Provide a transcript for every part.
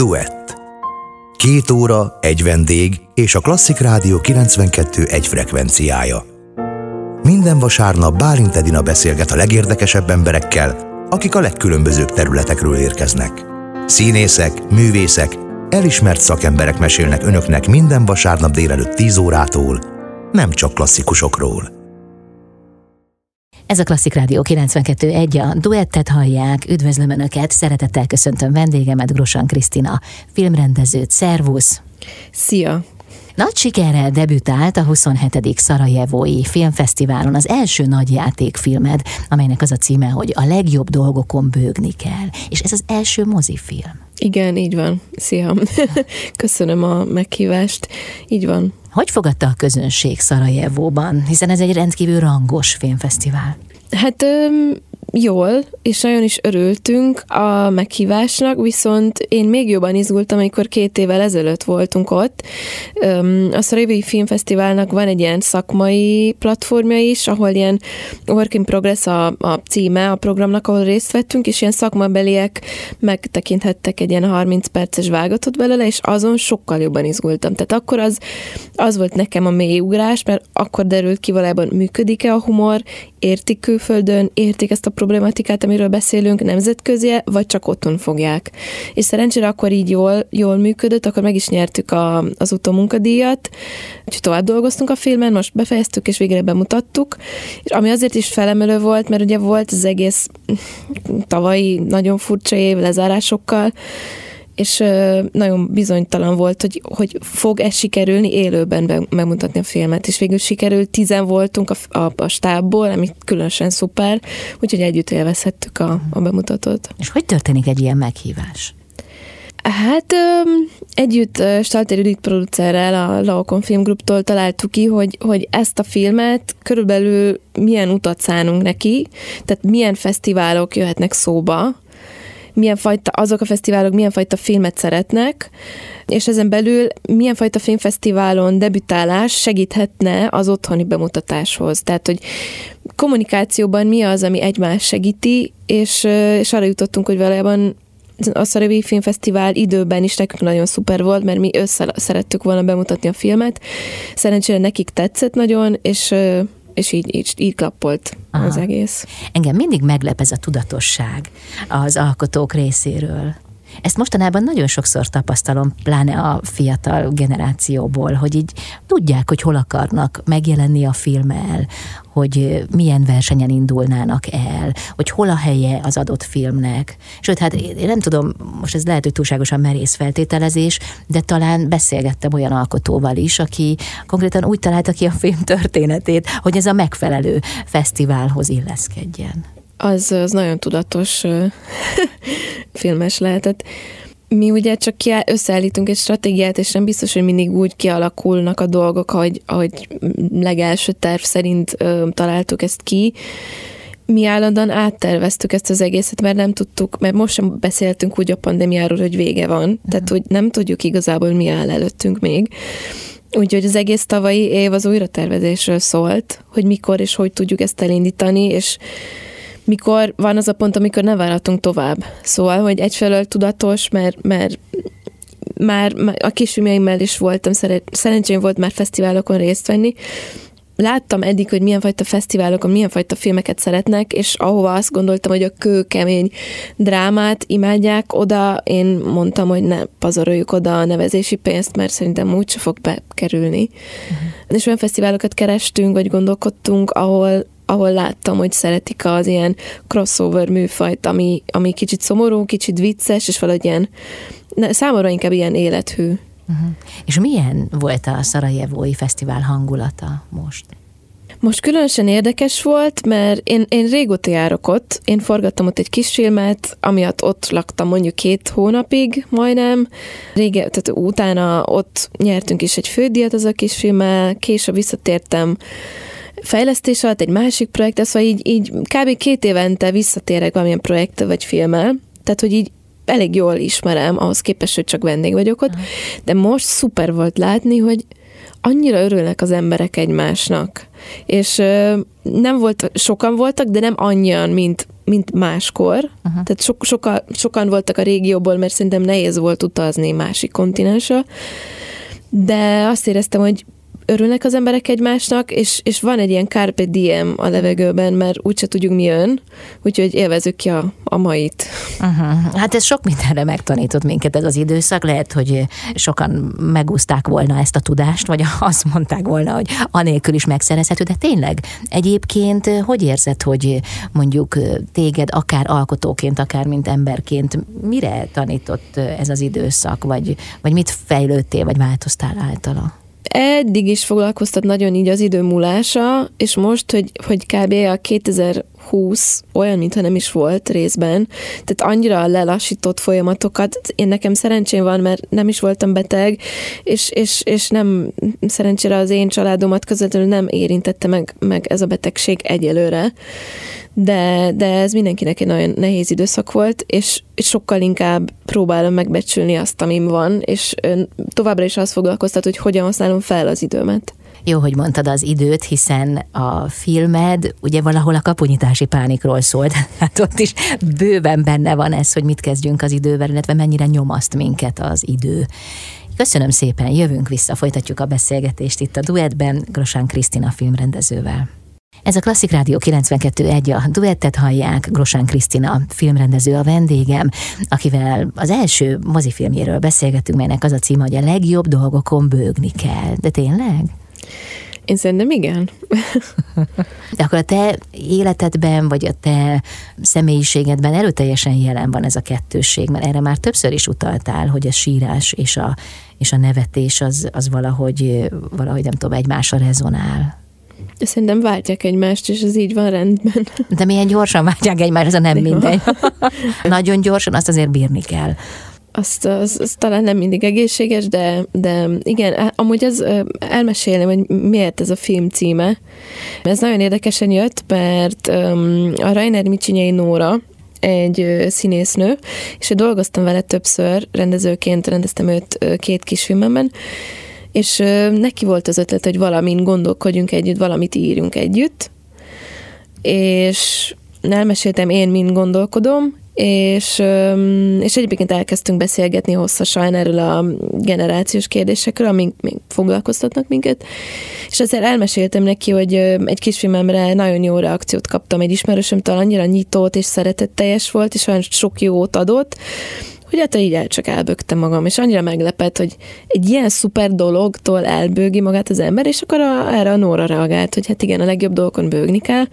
Duett. Két óra, egy vendég és a Klasszik Rádió 92 egy frekvenciája. Minden vasárnap Bálint Edina beszélget a legérdekesebb emberekkel, akik a legkülönbözőbb területekről érkeznek. Színészek, művészek, elismert szakemberek mesélnek önöknek minden vasárnap délelőtt 10 órától, nem csak klasszikusokról. Ez a Klasszik Rádió 92.1, a duettet hallják, üdvözlöm Önöket, szeretettel köszöntöm vendégemet, Grosan Krisztina, filmrendezőt, szervusz! Szia! Nagy sikerrel debütált a 27. Szarajevói Filmfesztiválon az első nagy játékfilmed, amelynek az a címe, hogy a legjobb dolgokon bőgni kell. És ez az első mozifilm. Igen, így van. Szia! Köszönöm a meghívást. Így van. Hogy fogadta a közönség Szarajevóban, hiszen ez egy rendkívül rangos filmfesztivál? Hát jól, és nagyon is örültünk a meghívásnak, viszont én még jobban izgultam, amikor két évvel ezelőtt voltunk ott. A Szarajevi Filmfesztiválnak van egy ilyen szakmai platformja is, ahol ilyen Work in Progress a, a címe a programnak, ahol részt vettünk, és ilyen szakmabeliek megtekinthettek egy ilyen 30 perces vágatot belőle, és azon sokkal jobban izgultam. Tehát akkor az, az volt nekem a mély ugrás, mert akkor derült ki valójában működik-e a humor, értik külföldön, értik ezt a problematikát, amiről beszélünk, nemzetközi, vagy csak otthon fogják. És szerencsére akkor így jól, jól működött, akkor meg is nyertük a, az utómunkadíjat, úgyhogy tovább dolgoztunk a filmen, most befejeztük és végre bemutattuk, és ami azért is felemelő volt, mert ugye volt az egész tavalyi nagyon furcsa év lezárásokkal, és nagyon bizonytalan volt, hogy, hogy fog-e sikerülni élőben megmutatni a filmet, és végül sikerült, tizen voltunk a, a, a stábból, ami különösen szuper, úgyhogy együtt élvezhettük a, a bemutatót. És hogy történik egy ilyen meghívás? Hát együtt Stalter Judit producerrel, a Laokon Filmgruptól találtuk ki, hogy, hogy ezt a filmet körülbelül milyen utat szánunk neki, tehát milyen fesztiválok jöhetnek szóba, milyen fajta, azok a fesztiválok milyen fajta filmet szeretnek, és ezen belül milyen fajta filmfesztiválon debütálás segíthetne az otthoni bemutatáshoz. Tehát, hogy kommunikációban mi az, ami egymást segíti, és, és arra jutottunk, hogy valójában a Szarabi Filmfesztivál időben is nekünk nagyon szuper volt, mert mi össze szerettük volna bemutatni a filmet. Szerencsére nekik tetszett nagyon, és és így, így, így klappolt Aha. az egész. Engem mindig meglep ez a tudatosság az alkotók részéről. Ezt mostanában nagyon sokszor tapasztalom, pláne a fiatal generációból, hogy így tudják, hogy hol akarnak megjelenni a filmmel, hogy milyen versenyen indulnának el, hogy hol a helye az adott filmnek. Sőt, hát én nem tudom, most ez lehet, hogy túlságosan merész feltételezés, de talán beszélgettem olyan alkotóval is, aki konkrétan úgy találta ki a film történetét, hogy ez a megfelelő fesztiválhoz illeszkedjen az, az nagyon tudatos filmes lehetett. Mi ugye csak ki összeállítunk egy stratégiát, és nem biztos, hogy mindig úgy kialakulnak a dolgok, ahogy, ahogy legelső terv szerint ö, találtuk ezt ki. Mi állandóan átterveztük ezt az egészet, mert nem tudtuk, mert most sem beszéltünk úgy a pandémiáról, hogy vége van. Uh-huh. Tehát, hogy nem tudjuk igazából, mi áll előttünk még. Úgyhogy az egész tavalyi év az újratervezésről szólt, hogy mikor és hogy tudjuk ezt elindítani, és mikor van az a pont, amikor ne várhatunk tovább. Szóval, hogy egyfelől tudatos, mert, mert már a kisfilmjeimmel is voltam, szerencsém volt már fesztiválokon részt venni, láttam eddig, hogy milyen fajta fesztiválokon, milyen fajta filmeket szeretnek, és ahova azt gondoltam, hogy a kőkemény drámát imádják, oda én mondtam, hogy ne pazaroljuk oda a nevezési pénzt, mert szerintem úgyse fog bekerülni. Uh-huh. És olyan fesztiválokat kerestünk, vagy gondolkodtunk, ahol ahol láttam, hogy szeretik az ilyen crossover műfajt, ami, ami kicsit szomorú, kicsit vicces, és valahogy ilyen, számomra inkább ilyen élethű. Uh-huh. És milyen volt a Szarajevói Fesztivál hangulata most? Most különösen érdekes volt, mert én, én régóta járok ott, én forgattam ott egy kis filmet, amiatt ott laktam mondjuk két hónapig majdnem. Rége, tehát utána ott nyertünk is egy fődíjat az a kis filmmel, később visszatértem fejlesztés alatt egy másik projekt, szóval így, így kb. két évente visszatérek valamilyen projekttel vagy filmmel, tehát hogy így elég jól ismerem, ahhoz képest, hogy csak vendég vagyok ott, de most szuper volt látni, hogy annyira örülnek az emberek egymásnak. És nem volt, sokan voltak, de nem annyian, mint mint máskor. Uh-huh. Tehát so, soka, sokan voltak a régióból, mert szerintem nehéz volt utazni másik kontinensre. De azt éreztem, hogy örülnek az emberek egymásnak, és, és van egy ilyen carpe diem a levegőben, mert úgyse tudjuk mi jön, úgyhogy élvezük ki a, a mait. Uh-huh. Hát ez sok mindenre megtanított minket ez az időszak, lehet, hogy sokan megúzták volna ezt a tudást, vagy azt mondták volna, hogy anélkül is megszerezhető, de tényleg egyébként hogy érzed, hogy mondjuk téged akár alkotóként, akár mint emberként mire tanított ez az időszak, vagy, vagy mit fejlődtél, vagy változtál általa? Eddig is foglalkoztat nagyon így az idő múlása, és most, hogy, hogy kb. a 2020 olyan, mintha nem is volt részben, tehát annyira lelassított folyamatokat, én nekem szerencsém van, mert nem is voltam beteg, és, és, és nem szerencsére az én családomat közvetlenül nem érintette meg, meg ez a betegség egyelőre, de, de ez mindenkinek egy nagyon nehéz időszak volt, és, és sokkal inkább próbálom megbecsülni azt, amim van, és továbbra is azt foglalkoztat, hogy hogyan használom fel az időmet. Jó, hogy mondtad az időt, hiszen a filmed ugye valahol a kapunyítási pánikról szólt. Hát ott is bőven benne van ez, hogy mit kezdjünk az idővel, illetve mennyire nyomaszt minket az idő. Köszönöm szépen, jövünk vissza, folytatjuk a beszélgetést itt a duettben Grosán Krisztina filmrendezővel. Ez a Klasszik Rádió 92.1, a duettet hallják, Grosán Krisztina filmrendező a vendégem, akivel az első mozifilmjéről beszélgetünk, melynek az a címe, hogy a legjobb dolgokon bőgni kell. De tényleg? Én szerintem igen. De akkor a te életedben, vagy a te személyiségedben erőteljesen jelen van ez a kettősség, mert erre már többször is utaltál, hogy a sírás és a, és a nevetés az, az valahogy, valahogy nem tudom, egymásra rezonál. Szerintem váltják egymást, és ez így van rendben. De milyen gyorsan váltják egymást, ez a nem mindegy. Nagyon gyorsan, azt azért bírni kell. Azt, az, az talán nem mindig egészséges, de, de igen, amúgy az elmesélem, hogy miért ez a film címe. Ez nagyon érdekesen jött, mert a Rainer Micsinyei Nóra, egy színésznő, és dolgoztam vele többször, rendezőként rendeztem őt két kisfilmemben, és neki volt az ötlet, hogy valamin gondolkodjunk együtt, valamit írjunk együtt, és elmeséltem én, mind gondolkodom, és, és egyébként elkezdtünk beszélgetni hosszasan erről a generációs kérdésekről, amik még foglalkoztatnak minket, és azért elmeséltem neki, hogy egy kisfilmemre nagyon jó reakciót kaptam, egy ismerősömtől annyira nyitott és szeretetteljes volt, és olyan sok jót adott, hogy hát így el csak elbögtem magam, és annyira meglepett, hogy egy ilyen szuper dologtól elbőgi magát az ember, és akkor a, erre a Nóra reagált, hogy hát igen, a legjobb dolgokon bőgni kell.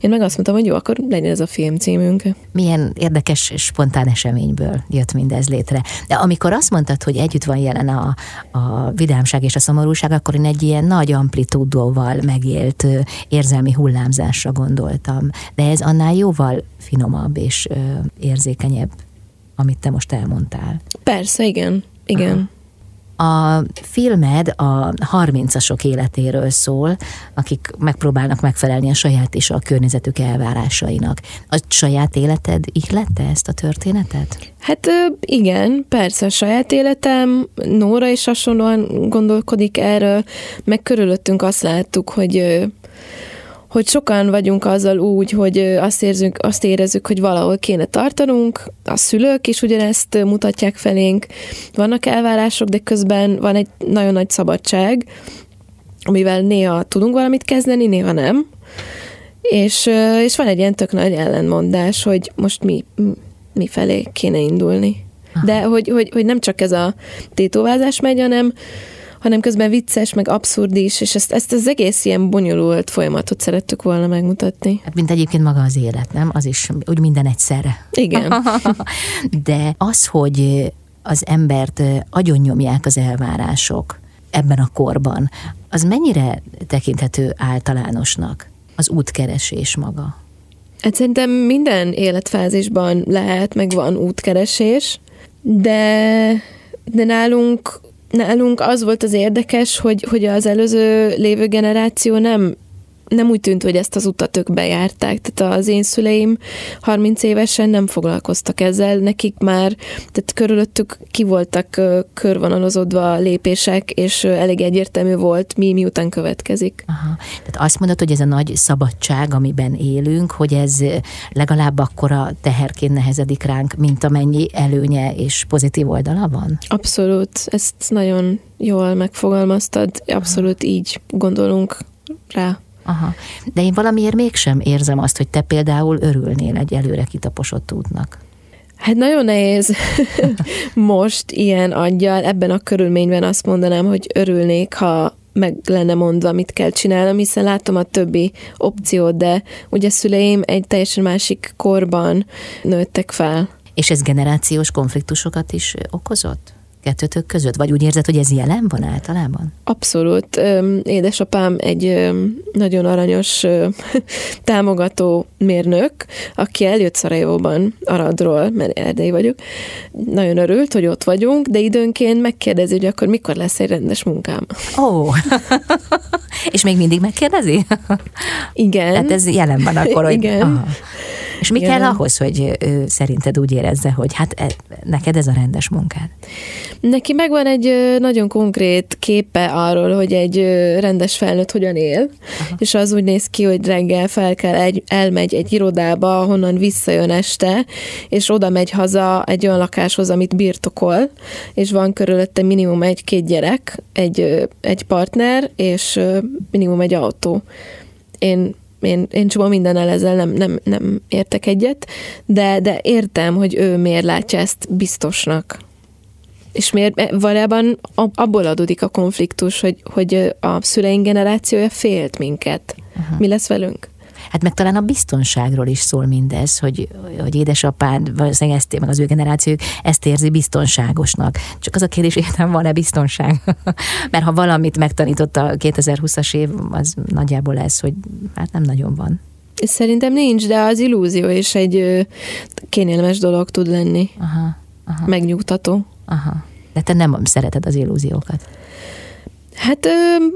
Én meg azt mondtam, hogy jó, akkor legyen ez a film címünk. Milyen érdekes, spontán eseményből jött mindez létre. De amikor azt mondtad, hogy együtt van jelen a, a vidámság és a szomorúság, akkor én egy ilyen nagy amplitúdóval megélt érzelmi hullámzásra gondoltam. De ez annál jóval finomabb és érzékenyebb amit te most elmondtál. Persze, igen. Igen. Aha. A filmed a 30-asok életéről szól, akik megpróbálnak megfelelni a saját és a környezetük elvárásainak. A saját életed ihlette ezt a történetet? Hát igen, persze a saját életem, Nóra is hasonlóan gondolkodik erről, meg körülöttünk azt láttuk, hogy hogy sokan vagyunk azzal úgy, hogy azt, érzünk, azt érezzük, hogy valahol kéne tartanunk, a szülők is ugyanezt mutatják felénk, vannak elvárások, de közben van egy nagyon nagy szabadság, amivel néha tudunk valamit kezdeni, néha nem. És, és van egy ilyen tök nagy ellenmondás, hogy most mi, mi felé kéne indulni. De hogy, hogy, hogy nem csak ez a tétovázás megy, hanem, hanem közben vicces, meg abszurd is, és ezt, ezt az egész ilyen bonyolult folyamatot szerettük volna megmutatni. Hát mint egyébként maga az élet, nem? Az is úgy minden egyszerre. Igen. De az, hogy az embert agyonnyomják az elvárások ebben a korban, az mennyire tekinthető általánosnak az útkeresés maga? Hát szerintem minden életfázisban lehet, meg van útkeresés, de, de nálunk nálunk az volt az érdekes, hogy, hogy az előző lévő generáció nem nem úgy tűnt, hogy ezt az utat ők bejárták. Tehát az én szüleim 30 évesen nem foglalkoztak ezzel, nekik már, tehát körülöttük ki voltak körvonalozódva a lépések, és elég egyértelmű volt, mi miután következik. Aha. Tehát azt mondod, hogy ez a nagy szabadság, amiben élünk, hogy ez legalább akkora teherként nehezedik ránk, mint amennyi előnye és pozitív oldala van? Abszolút, ezt nagyon jól megfogalmaztad, abszolút így gondolunk rá. Aha. De én valamiért mégsem érzem azt, hogy te például örülnél egy előre kitaposott útnak. Hát nagyon nehéz most ilyen aggyal, ebben a körülményben azt mondanám, hogy örülnék, ha meg lenne mondva, mit kell csinálnom, hiszen látom a többi opciót, de ugye szüleim egy teljesen másik korban nőttek fel. És ez generációs konfliktusokat is okozott? Kettőtök között? Vagy úgy érzed, hogy ez jelen van általában? Abszolút. Édesapám egy nagyon aranyos támogató mérnök, aki eljött Szarajóban Aradról, mert erdei vagyok. Nagyon örült, hogy ott vagyunk, de időnként megkérdezi, hogy akkor mikor lesz egy rendes munkám. Ó, oh. és még mindig megkérdezi? Igen. Tehát ez jelen van akkor, hogy... Igen. Aha. És mi Igen. kell ahhoz, hogy ő szerinted úgy érezze, hogy hát e, neked ez a rendes munkád? Neki megvan egy nagyon konkrét képe arról, hogy egy rendes felnőtt hogyan él, Aha. és az úgy néz ki, hogy reggel fel kell, egy, elmegy egy irodába, honnan visszajön este, és oda megy haza egy olyan lakáshoz, amit birtokol, és van körülötte minimum egy-két gyerek, egy, egy partner, és minimum egy autó. Én én, én csomó mindennel ezzel nem, nem, nem értek egyet, de, de értem, hogy ő miért látja ezt biztosnak. És miért valójában abból adódik a konfliktus, hogy, hogy a szüleink generációja félt minket. Uh-huh. Mi lesz velünk? Hát meg talán a biztonságról is szól mindez, hogy, hogy édesapád, valószínűleg ezt, meg az ő generációk ezt érzi biztonságosnak. Csak az a kérdés, hogy van-e biztonság? Mert ha valamit megtanított a 2020-as év, az nagyjából ez, hogy hát nem nagyon van. Szerintem nincs, de az illúzió is egy kényelmes dolog tud lenni. Aha, aha. Megnyugtató. Aha. De te nem szereted az illúziókat. Hát ö,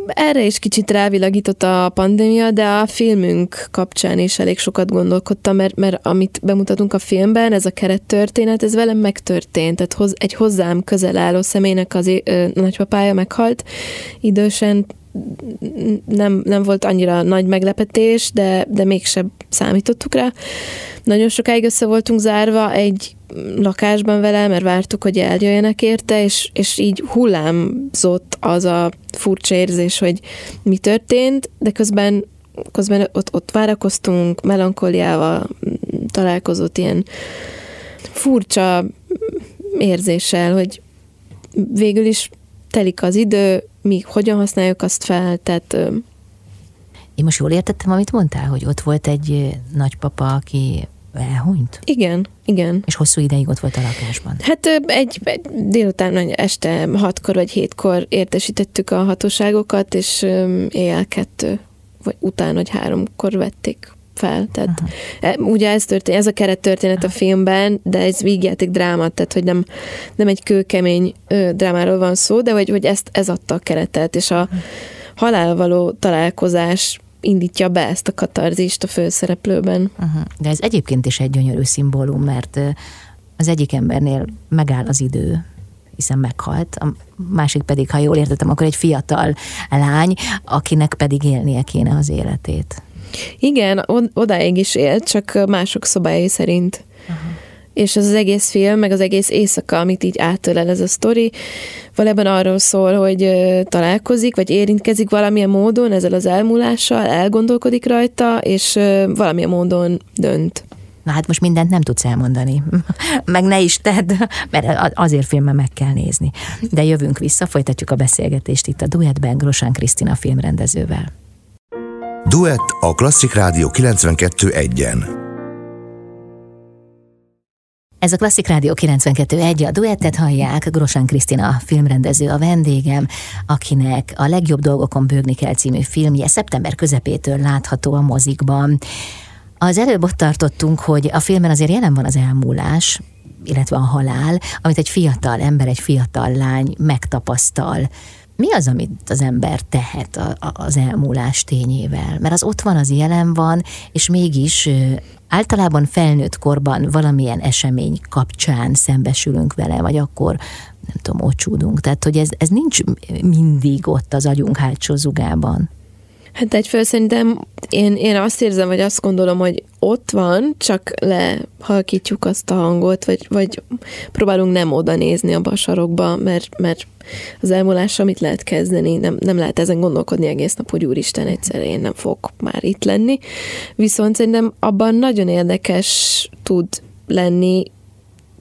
erre is kicsit rávilágított a pandémia, de a filmünk kapcsán is elég sokat gondolkodtam, mert, mert amit bemutatunk a filmben, ez a kerettörténet, ez velem megtörtént. Tehát hoz, egy hozzám közel álló személynek az ö, nagypapája meghalt idősen, nem, nem volt annyira nagy meglepetés, de, de mégsem számítottuk rá. Nagyon sokáig össze voltunk zárva egy lakásban vele, mert vártuk, hogy eljöjjenek érte, és, és így hullámzott az a furcsa érzés, hogy mi történt, de közben, közben ott, ott várakoztunk, melankoliával találkozott ilyen furcsa érzéssel, hogy végül is telik az idő, mi hogyan használjuk azt fel, tehát én most jól értettem, amit mondtál, hogy ott volt egy nagypapa, aki elhunyt? Igen, igen. És hosszú ideig ott volt a lakásban? Hát egy, egy délután, este hatkor vagy hétkor értesítettük a hatóságokat, és éjjel kettő, vagy után, vagy háromkor vették fel. Tehát Aha. ugye ez történt, ez a keret történet a filmben, de ez vígjáték dráma, tehát hogy nem, nem egy kőkemény ö, drámáról van szó, de hogy, hogy ezt, ez adta a keretet, és a halál való találkozás indítja be ezt a katarzist a főszereplőben. Uh-huh. De ez egyébként is egy gyönyörű szimbólum, mert az egyik embernél megáll az idő, hiszen meghalt, a másik pedig, ha jól értettem, akkor egy fiatal lány, akinek pedig élnie kéne az életét. Igen, odáig is élt, csak mások szobájai szerint. Uh-huh és az, az egész film, meg az egész éjszaka, amit így átölel ez a sztori, valójában arról szól, hogy találkozik, vagy érintkezik valamilyen módon ezzel az elmúlással, elgondolkodik rajta, és valamilyen módon dönt. Na hát most mindent nem tudsz elmondani, meg ne is tedd, mert azért filmben meg kell nézni. De jövünk vissza, folytatjuk a beszélgetést itt a Duettben Grosán Krisztina filmrendezővel. Duett a Klasszik Rádió 92.1-en. Ez a Klasszik Rádió 92.1, a duettet hallják, Grosán Krisztina filmrendező a vendégem, akinek a Legjobb dolgokon bőgni kell című filmje szeptember közepétől látható a mozikban. Az előbb ott tartottunk, hogy a filmben azért jelen van az elmúlás, illetve a halál, amit egy fiatal ember, egy fiatal lány megtapasztal. Mi az, amit az ember tehet az elmúlás tényével? Mert az ott van, az jelen van, és mégis általában felnőtt korban valamilyen esemény kapcsán szembesülünk vele, vagy akkor nem tudom, ocsúdunk. Tehát, hogy ez, ez nincs mindig ott az agyunk hátsó zugában. Hát egyfelől szerintem én, én azt érzem, vagy azt gondolom, hogy ott van, csak lehalkítjuk azt a hangot, vagy, vagy próbálunk nem oda nézni a sarokba, mert, mert az elmúlással mit lehet kezdeni, nem, nem lehet ezen gondolkodni egész nap, hogy úristen, egyszer én nem fogok már itt lenni. Viszont szerintem abban nagyon érdekes tud lenni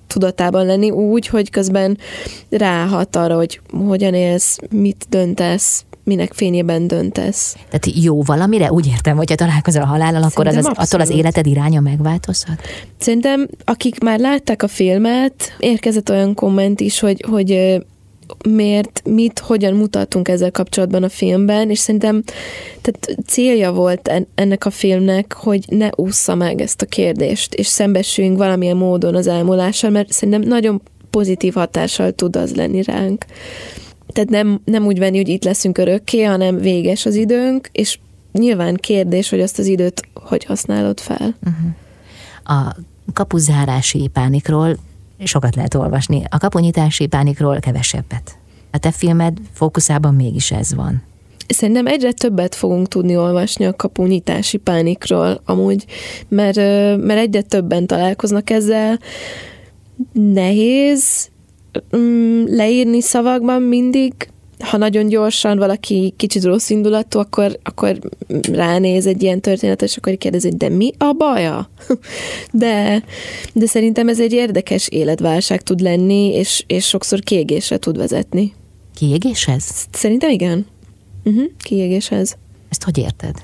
tudatában lenni úgy, hogy közben ráhat arra, hogy hogyan élsz, mit döntesz, minek fényében döntesz. Tehát jó valamire? Úgy értem, hogyha találkozol a halállal, akkor az, az, attól az életed iránya megváltozhat? Szerintem, akik már látták a filmet, érkezett olyan komment is, hogy, hogy miért, mit, hogyan mutatunk ezzel kapcsolatban a filmben, és szerintem tehát célja volt ennek a filmnek, hogy ne ússza meg ezt a kérdést, és szembesüljünk valamilyen módon az elmúlással, mert szerintem nagyon pozitív hatással tud az lenni ránk. Tehát nem, nem úgy venni, hogy itt leszünk örökké, hanem véges az időnk, és nyilván kérdés, hogy azt az időt hogy használod fel. Uh-huh. A kapuzárási pánikról sokat lehet olvasni, a kapunyítási pánikról kevesebbet. A te filmed fókuszában mégis ez van. Szerintem egyre többet fogunk tudni olvasni a kapunyítási pánikról amúgy, mert, mert egyre többen találkoznak ezzel. Nehéz, mm, leírni szavakban mindig, ha nagyon gyorsan valaki kicsit rossz indulatú, akkor, akkor ránéz egy ilyen történetet, és akkor kérdezi, de mi a baja? De, de szerintem ez egy érdekes életválság tud lenni, és, és sokszor kiégésre tud vezetni. Kiégéshez? Szerintem igen. Uh-huh, kiégéshez. Ezt hogy érted?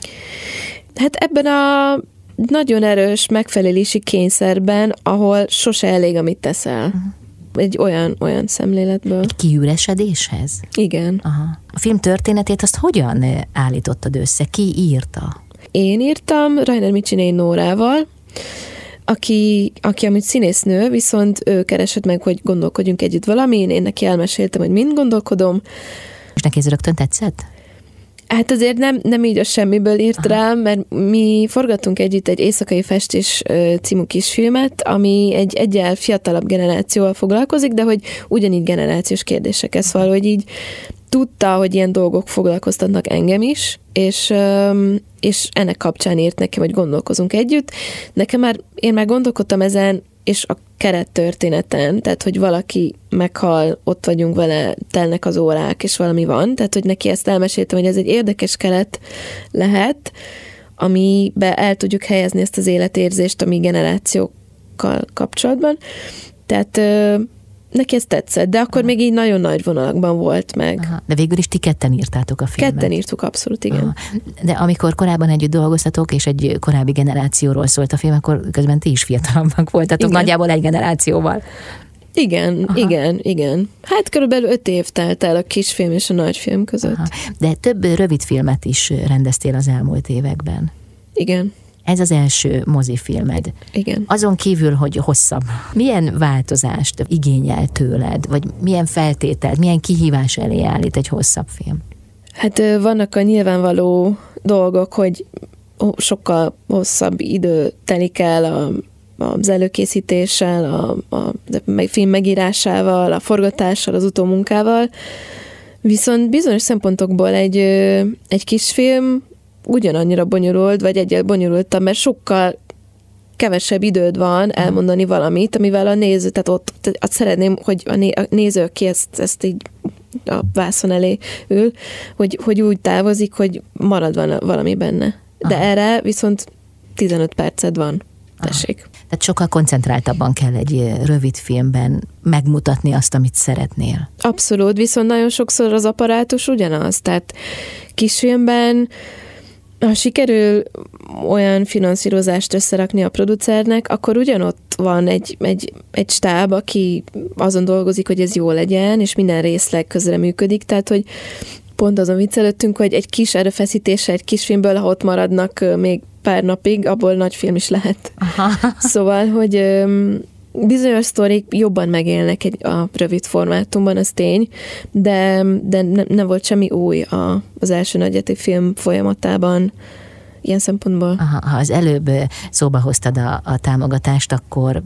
Hát ebben a nagyon erős megfelelési kényszerben, ahol sose elég, amit teszel. Uh-huh egy olyan, olyan szemléletből. Egy kiüresedéshez? Igen. Aha. A film történetét azt hogyan eh, állítottad össze? Ki írta? Én írtam Rainer Micsinei Nórával, aki, aki amit színésznő, viszont ő keresett meg, hogy gondolkodjunk együtt valamin, én neki elmeséltem, hogy mind gondolkodom. És neki ez rögtön tetszett? Hát azért nem, nem így a semmiből írt Aha. rám, mert mi forgattunk együtt egy éjszakai festés című kisfilmet, ami egy egyel fiatalabb generációval foglalkozik, de hogy ugyanígy generációs kérdésekkel szóval, hogy így tudta, hogy ilyen dolgok foglalkoztatnak engem is, és, és ennek kapcsán írt nekem, hogy gondolkozunk együtt. Nekem már, én már gondolkodtam ezen, és a keret történeten, tehát hogy valaki meghal, ott vagyunk vele, telnek az órák, és valami van, tehát hogy neki ezt elmeséltem, hogy ez egy érdekes keret lehet, amibe el tudjuk helyezni ezt az életérzést a mi generációkkal kapcsolatban. Tehát neki ez tetszett, de akkor Aha. még így nagyon nagy vonalakban volt meg. Aha. De végül is ti ketten írtátok a filmet. Ketten írtuk, abszolút, igen. Aha. De amikor korábban együtt dolgoztatok, és egy korábbi generációról szólt a film, akkor közben ti is fiatalabbak voltatok, igen. nagyjából egy generációval. Igen, Aha. igen, igen. Hát körülbelül öt év telt el a kisfilm és a nagyfilm között. Aha. De több rövid filmet is rendeztél az elmúlt években. Igen. Ez az első mozifilmed. Igen. Azon kívül, hogy hosszabb. Milyen változást igényel tőled, vagy milyen feltételt, milyen kihívás elé állít egy hosszabb film? Hát vannak a nyilvánvaló dolgok, hogy sokkal hosszabb idő telik el a, az előkészítéssel, a, a film megírásával, a forgatással, az utómunkával. Viszont bizonyos szempontokból egy, egy kis film ugyanannyira bonyolult, vagy egyel bonyolultabb, mert sokkal kevesebb időd van elmondani valamit, amivel a néző, tehát ott azt szeretném, hogy a, né, a néző, aki ezt, ezt így a vászon elé ül, hogy, hogy úgy távozik, hogy marad van valami benne. De Aha. erre viszont 15 perced van. Tessék. Aha. Tehát sokkal koncentráltabban kell egy rövid filmben megmutatni azt, amit szeretnél. Abszolút, viszont nagyon sokszor az apparátus ugyanaz. Tehát kisfilmben ha sikerül olyan finanszírozást összerakni a producernek, akkor ugyanott van egy, egy, egy stáb, aki azon dolgozik, hogy ez jó legyen, és minden részleg közre működik, tehát hogy pont azon viccelődtünk, hogy egy kis erőfeszítése egy kis filmből, ha ott maradnak még pár napig, abból nagy film is lehet. Aha. Szóval, hogy bizonyos sztorik jobban megélnek egy, a rövid formátumban, az tény, de, de ne, nem volt semmi új a, az első nagyjáték film folyamatában ilyen szempontból. Aha, ha az előbb szóba hoztad a, a támogatást, akkor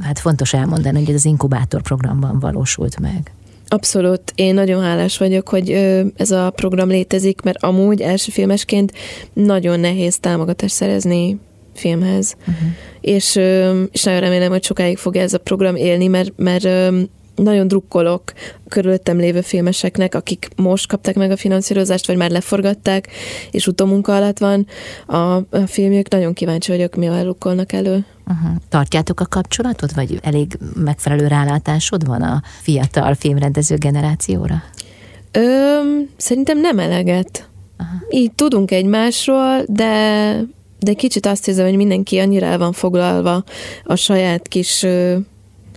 hát fontos elmondani, hogy ez az inkubátor programban valósult meg. Abszolút. Én nagyon hálás vagyok, hogy ez a program létezik, mert amúgy első filmesként nagyon nehéz támogatást szerezni filmhez. Uh-huh. És, és nagyon remélem, hogy sokáig fog ez a program élni, mert, mert nagyon drukkolok körülöttem lévő filmeseknek, akik most kapták meg a finanszírozást, vagy már leforgatták, és utómunka alatt van a, a filmjük. Nagyon kíváncsi vagyok, mi rukkolnak elő. Uh-huh. Tartjátok a kapcsolatot, vagy elég megfelelő rálátásod van a fiatal filmrendező generációra? Ö, szerintem nem eleget. Uh-huh. Így tudunk egymásról, de de kicsit azt hiszem, hogy mindenki annyira el van foglalva a saját kis,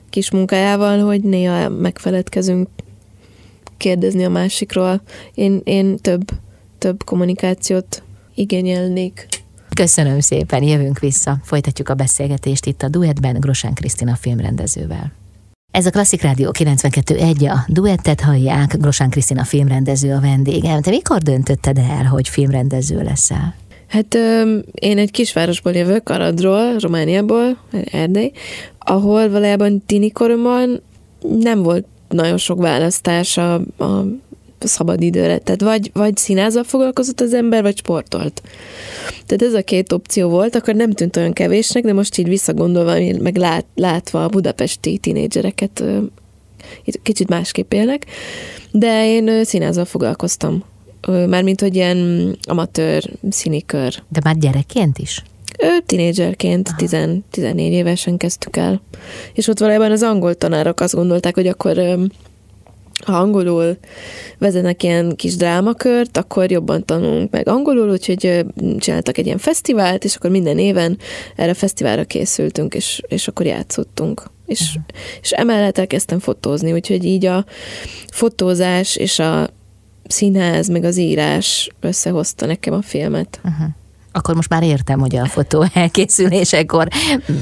kis munkájával, hogy néha megfeledkezünk kérdezni a másikról. Én, én több, több kommunikációt igényelnék. Köszönöm szépen, jövünk vissza. Folytatjuk a beszélgetést itt a duettben Grosán Krisztina filmrendezővel. Ez a Klasszik Rádió 92.1, a duettet hallják, Grosán Krisztina filmrendező a vendégem. Te mikor döntötted el, hogy filmrendező leszel? Hát én egy kisvárosból jövök, Aradról, Romániából, Erdély, ahol valójában tini koromban nem volt nagyon sok választás a, a szabad. Tehát vagy, vagy színázzal foglalkozott az ember, vagy sportolt. Tehát ez a két opció volt, akkor nem tűnt olyan kevésnek, de most így visszagondolva, meg lát, látva a budapesti tínédzsereket, kicsit másképp élnek, de én színázzal foglalkoztam mármint, hogy ilyen amatőr színikör. De már gyerekként is? Ő tinédzserként, 14 évesen kezdtük el. És ott valójában az angol tanárok azt gondolták, hogy akkor ha angolul vezetnek ilyen kis drámakört, akkor jobban tanulunk meg angolul, úgyhogy csináltak egy ilyen fesztivált, és akkor minden éven erre a fesztiválra készültünk, és, és akkor játszottunk. És, uh-huh. és emellett elkezdtem fotózni, úgyhogy így a fotózás és a színház, meg az írás összehozta nekem a filmet. Uh-huh. Akkor most már értem, hogy a fotó elkészülésekor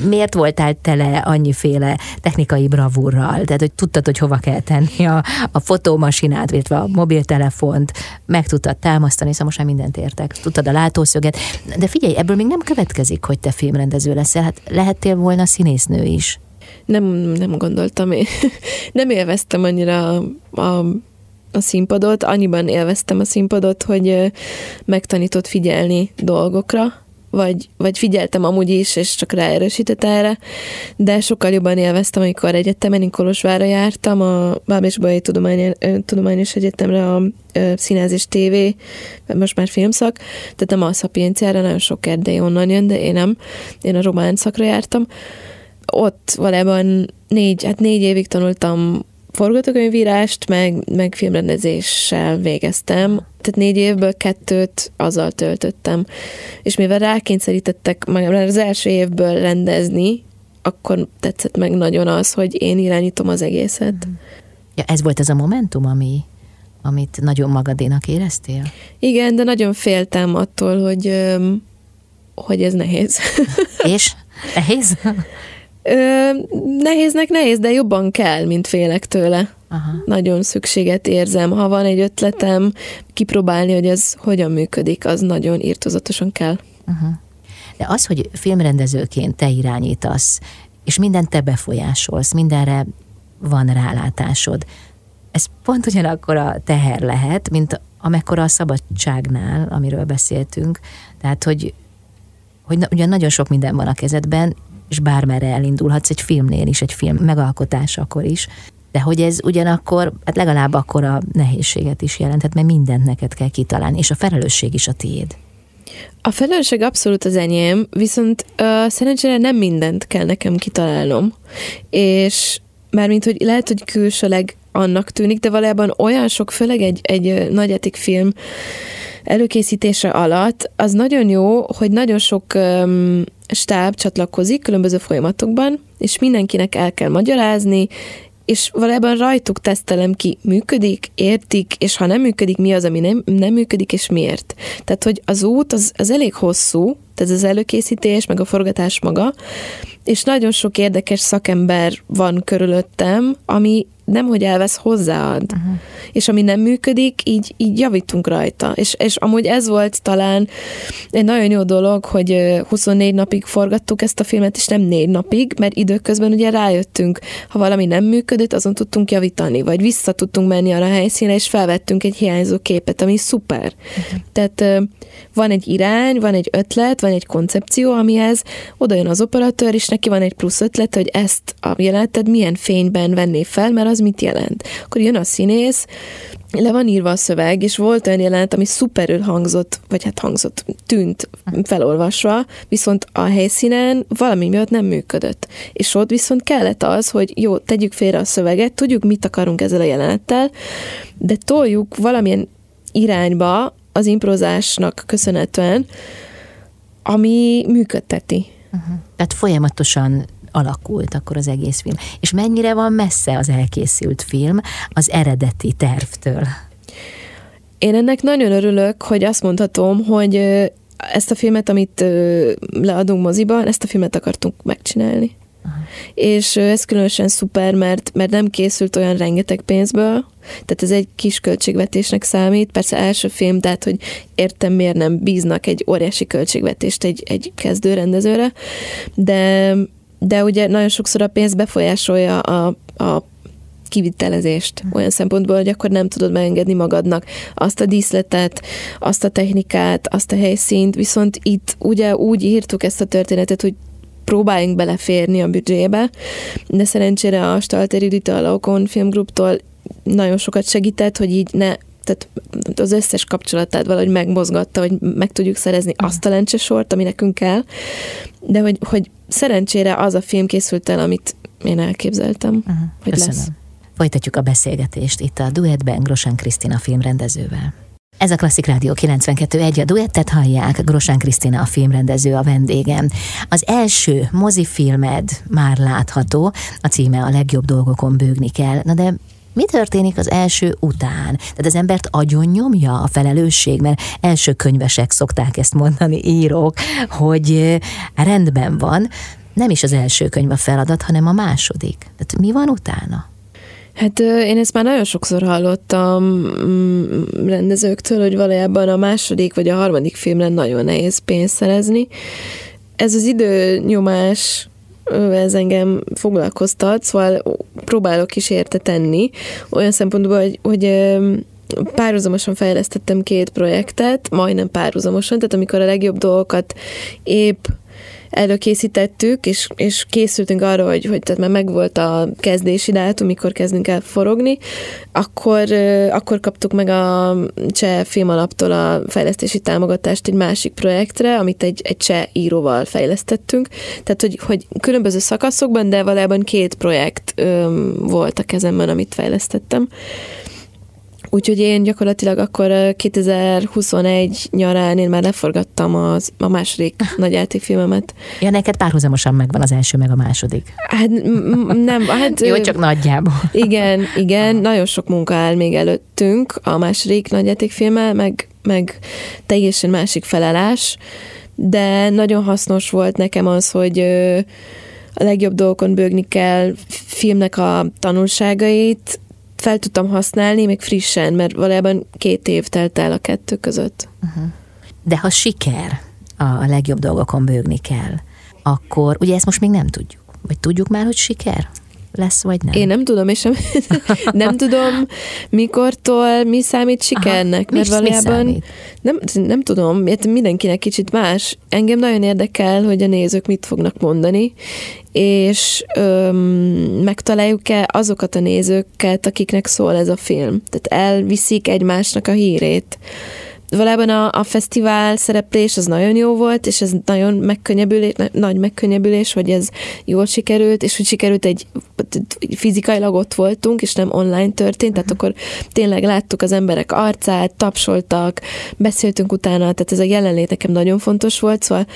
miért voltál tele annyiféle technikai bravúrral, tehát hogy tudtad, hogy hova kell tenni a, a fotómasinát, illetve a mobiltelefont, meg tudtad támasztani, szóval most már mindent értek. Tudtad a látószöget. De figyelj, ebből még nem következik, hogy te filmrendező leszel, hát lehettél volna színésznő is. Nem, nem gondoltam én. Nem élveztem annyira a, a a színpadot, annyiban élveztem a színpadot, hogy megtanított figyelni dolgokra, vagy, vagy figyeltem amúgy is, és csak ráerősített erre, de sokkal jobban élveztem, amikor egyetemen, én Kolozsvára jártam, a Báb és Bajai Tudomány, Tudományos Egyetemre a, a Színház és TV, most már filmszak, tehát nem a szapienciára, nagyon sok erdély onnan jön, de én nem, én a román szakra jártam. Ott valójában négy, hát négy évig tanultam forgatókönyvírást, meg, meg filmrendezéssel végeztem. Tehát négy évből kettőt azzal töltöttem. És mivel rákényszerítettek már az első évből rendezni, akkor tetszett meg nagyon az, hogy én irányítom az egészet. Ja, ez volt ez a momentum, ami, amit nagyon magadénak éreztél? Igen, de nagyon féltem attól, hogy, hogy ez nehéz. És? Nehéz? Ö, nehéznek nehéz, de jobban kell, mint félek tőle. Aha. Nagyon szükséget érzem. Ha van egy ötletem, kipróbálni, hogy ez hogyan működik, az nagyon írtozatosan kell. Aha. De az, hogy filmrendezőként te irányítasz, és mindent te befolyásolsz, mindenre van rálátásod, ez pont ugyanakkor a teher lehet, mint amekkora a szabadságnál, amiről beszéltünk. Tehát, hogy, hogy ugyan nagyon sok minden van a kezedben, és bármerre elindulhatsz egy filmnél is, egy film megalkotásakor is, de hogy ez ugyanakkor, hát legalább akkor a nehézséget is jelentett, mert mindent neked kell kitalálni, és a felelősség is a tiéd. A felelősség abszolút az enyém, viszont uh, szerencsére nem mindent kell nekem kitalálnom, és mármint, hogy lehet, hogy külsőleg annak tűnik, de valójában olyan sok, főleg egy, egy nagyetik film előkészítése alatt, az nagyon jó, hogy nagyon sok um, stáb csatlakozik különböző folyamatokban, és mindenkinek el kell magyarázni, és valójában rajtuk tesztelem ki, működik, értik, és ha nem működik, mi az, ami nem, nem működik, és miért. Tehát, hogy az út az, az elég hosszú, tehát az előkészítés, meg a forgatás maga, és nagyon sok érdekes szakember van körülöttem, ami nem, hogy elvesz, hozzáad. Uh-huh. És ami nem működik, így, így javítunk rajta. És, és amúgy ez volt talán egy nagyon jó dolog, hogy 24 napig forgattuk ezt a filmet, és nem 4 napig, mert időközben ugye rájöttünk, ha valami nem működött, azon tudtunk javítani, vagy vissza tudtunk menni arra a helyszínre, és felvettünk egy hiányzó képet, ami szuper. Uh-huh. Tehát van egy irány, van egy ötlet, van egy koncepció, amihez oda jön az operatőr, és neki van egy plusz ötlet, hogy ezt a jelenetet milyen fényben venné fel, mert az mit jelent. Akkor jön a színész, le van írva a szöveg, és volt olyan jelenet, ami szuperül hangzott, vagy hát hangzott, tűnt felolvasva, viszont a helyszínen valami miatt nem működött. És ott viszont kellett az, hogy jó, tegyük félre a szöveget, tudjuk, mit akarunk ezzel a jelenettel, de toljuk valamilyen irányba az improzásnak köszönhetően, ami működteti. Uh-huh. Tehát folyamatosan alakult akkor az egész film. És mennyire van messze az elkészült film az eredeti tervtől? Én ennek nagyon örülök, hogy azt mondhatom, hogy ezt a filmet, amit leadunk moziban, ezt a filmet akartunk megcsinálni. Aha. És ez különösen szuper, mert, mert nem készült olyan rengeteg pénzből, tehát ez egy kis költségvetésnek számít. Persze első film, tehát hogy értem, miért nem bíznak egy óriási költségvetést egy, egy kezdőrendezőre, de, de ugye nagyon sokszor a pénz befolyásolja a, a kivitelezést olyan szempontból, hogy akkor nem tudod megengedni magadnak azt a díszletet, azt a technikát, azt a helyszínt, viszont itt ugye úgy írtuk ezt a történetet, hogy próbáljunk beleférni a büdzsébe, de szerencsére a Stalter Judit a Laukon filmgruptól nagyon sokat segített, hogy így ne tehát az összes kapcsolatát valahogy megmozgatta, hogy meg tudjuk szerezni azt a lencsesort, ami nekünk kell, de hogy, hogy szerencsére az a film készült el, amit én elképzeltem, uh-huh. hogy Köszönöm. lesz. Folytatjuk a beszélgetést itt a Duetben Grosán Krisztina filmrendezővel. Ez a Klasszik Rádió 92.1, a duettet hallják, Grosán Krisztina a filmrendező a vendégem. Az első mozifilmed már látható, a címe a legjobb dolgokon bőgni kell, na de mi történik az első után? Tehát az embert agyon nyomja a felelősség, mert első könyvesek szokták ezt mondani, írók, hogy rendben van, nem is az első könyv a feladat, hanem a második. Tehát mi van utána? Hát én ezt már nagyon sokszor hallottam mm, rendezőktől, hogy valójában a második vagy a harmadik filmre nagyon nehéz pénzt szerezni. Ez az időnyomás ez engem foglalkoztat, szóval próbálok is érte tenni, olyan szempontból, hogy, hogy párhuzamosan fejlesztettem két projektet, majdnem párhuzamosan, tehát amikor a legjobb dolgokat épp előkészítettük, és, és készültünk arra, hogy, hogy tehát már megvolt a kezdési dátum, mikor kezdünk el forogni, akkor, akkor kaptuk meg a cseh filmalaptól a fejlesztési támogatást egy másik projektre, amit egy, egy cseh íróval fejlesztettünk. Tehát, hogy, hogy különböző szakaszokban, de valójában két projekt öm, volt a kezemben, amit fejlesztettem. Úgyhogy én gyakorlatilag akkor 2021 nyarán én már leforgattam az, a második nagy játékfilmemet. Ja, neked párhuzamosan megvan az első, meg a második. Hát nem, hát... Jó, csak nagyjából. Igen, igen, nagyon sok munka áll még előttünk a második nagy játékfilmmel, meg, meg teljesen másik felállás, de nagyon hasznos volt nekem az, hogy a legjobb dolgokon bőgni kell filmnek a tanulságait, fel tudtam használni, még frissen, mert valójában két év telt el a kettő között. Uh-huh. De ha siker, a legjobb dolgokon bőgni kell, akkor ugye ezt most még nem tudjuk. Vagy tudjuk már, hogy siker? Lesz, vagy nem? Én nem tudom, és sem, nem tudom, mikortól mi számít sikernek, Aha, mert mi, valójában mi nem, nem tudom, mert mindenkinek kicsit más. Engem nagyon érdekel, hogy a nézők mit fognak mondani, és öm, megtaláljuk-e azokat a nézőket, akiknek szól ez a film. Tehát elviszik egymásnak a hírét valójában a, a fesztivál szereplés az nagyon jó volt, és ez nagyon megkönnyebbülés, nagy megkönnyebbülés, hogy ez jól sikerült, és hogy sikerült egy fizikailag ott voltunk, és nem online történt, tehát akkor tényleg láttuk az emberek arcát, tapsoltak, beszéltünk utána, tehát ez a jelenlét nekem nagyon fontos volt, szóval...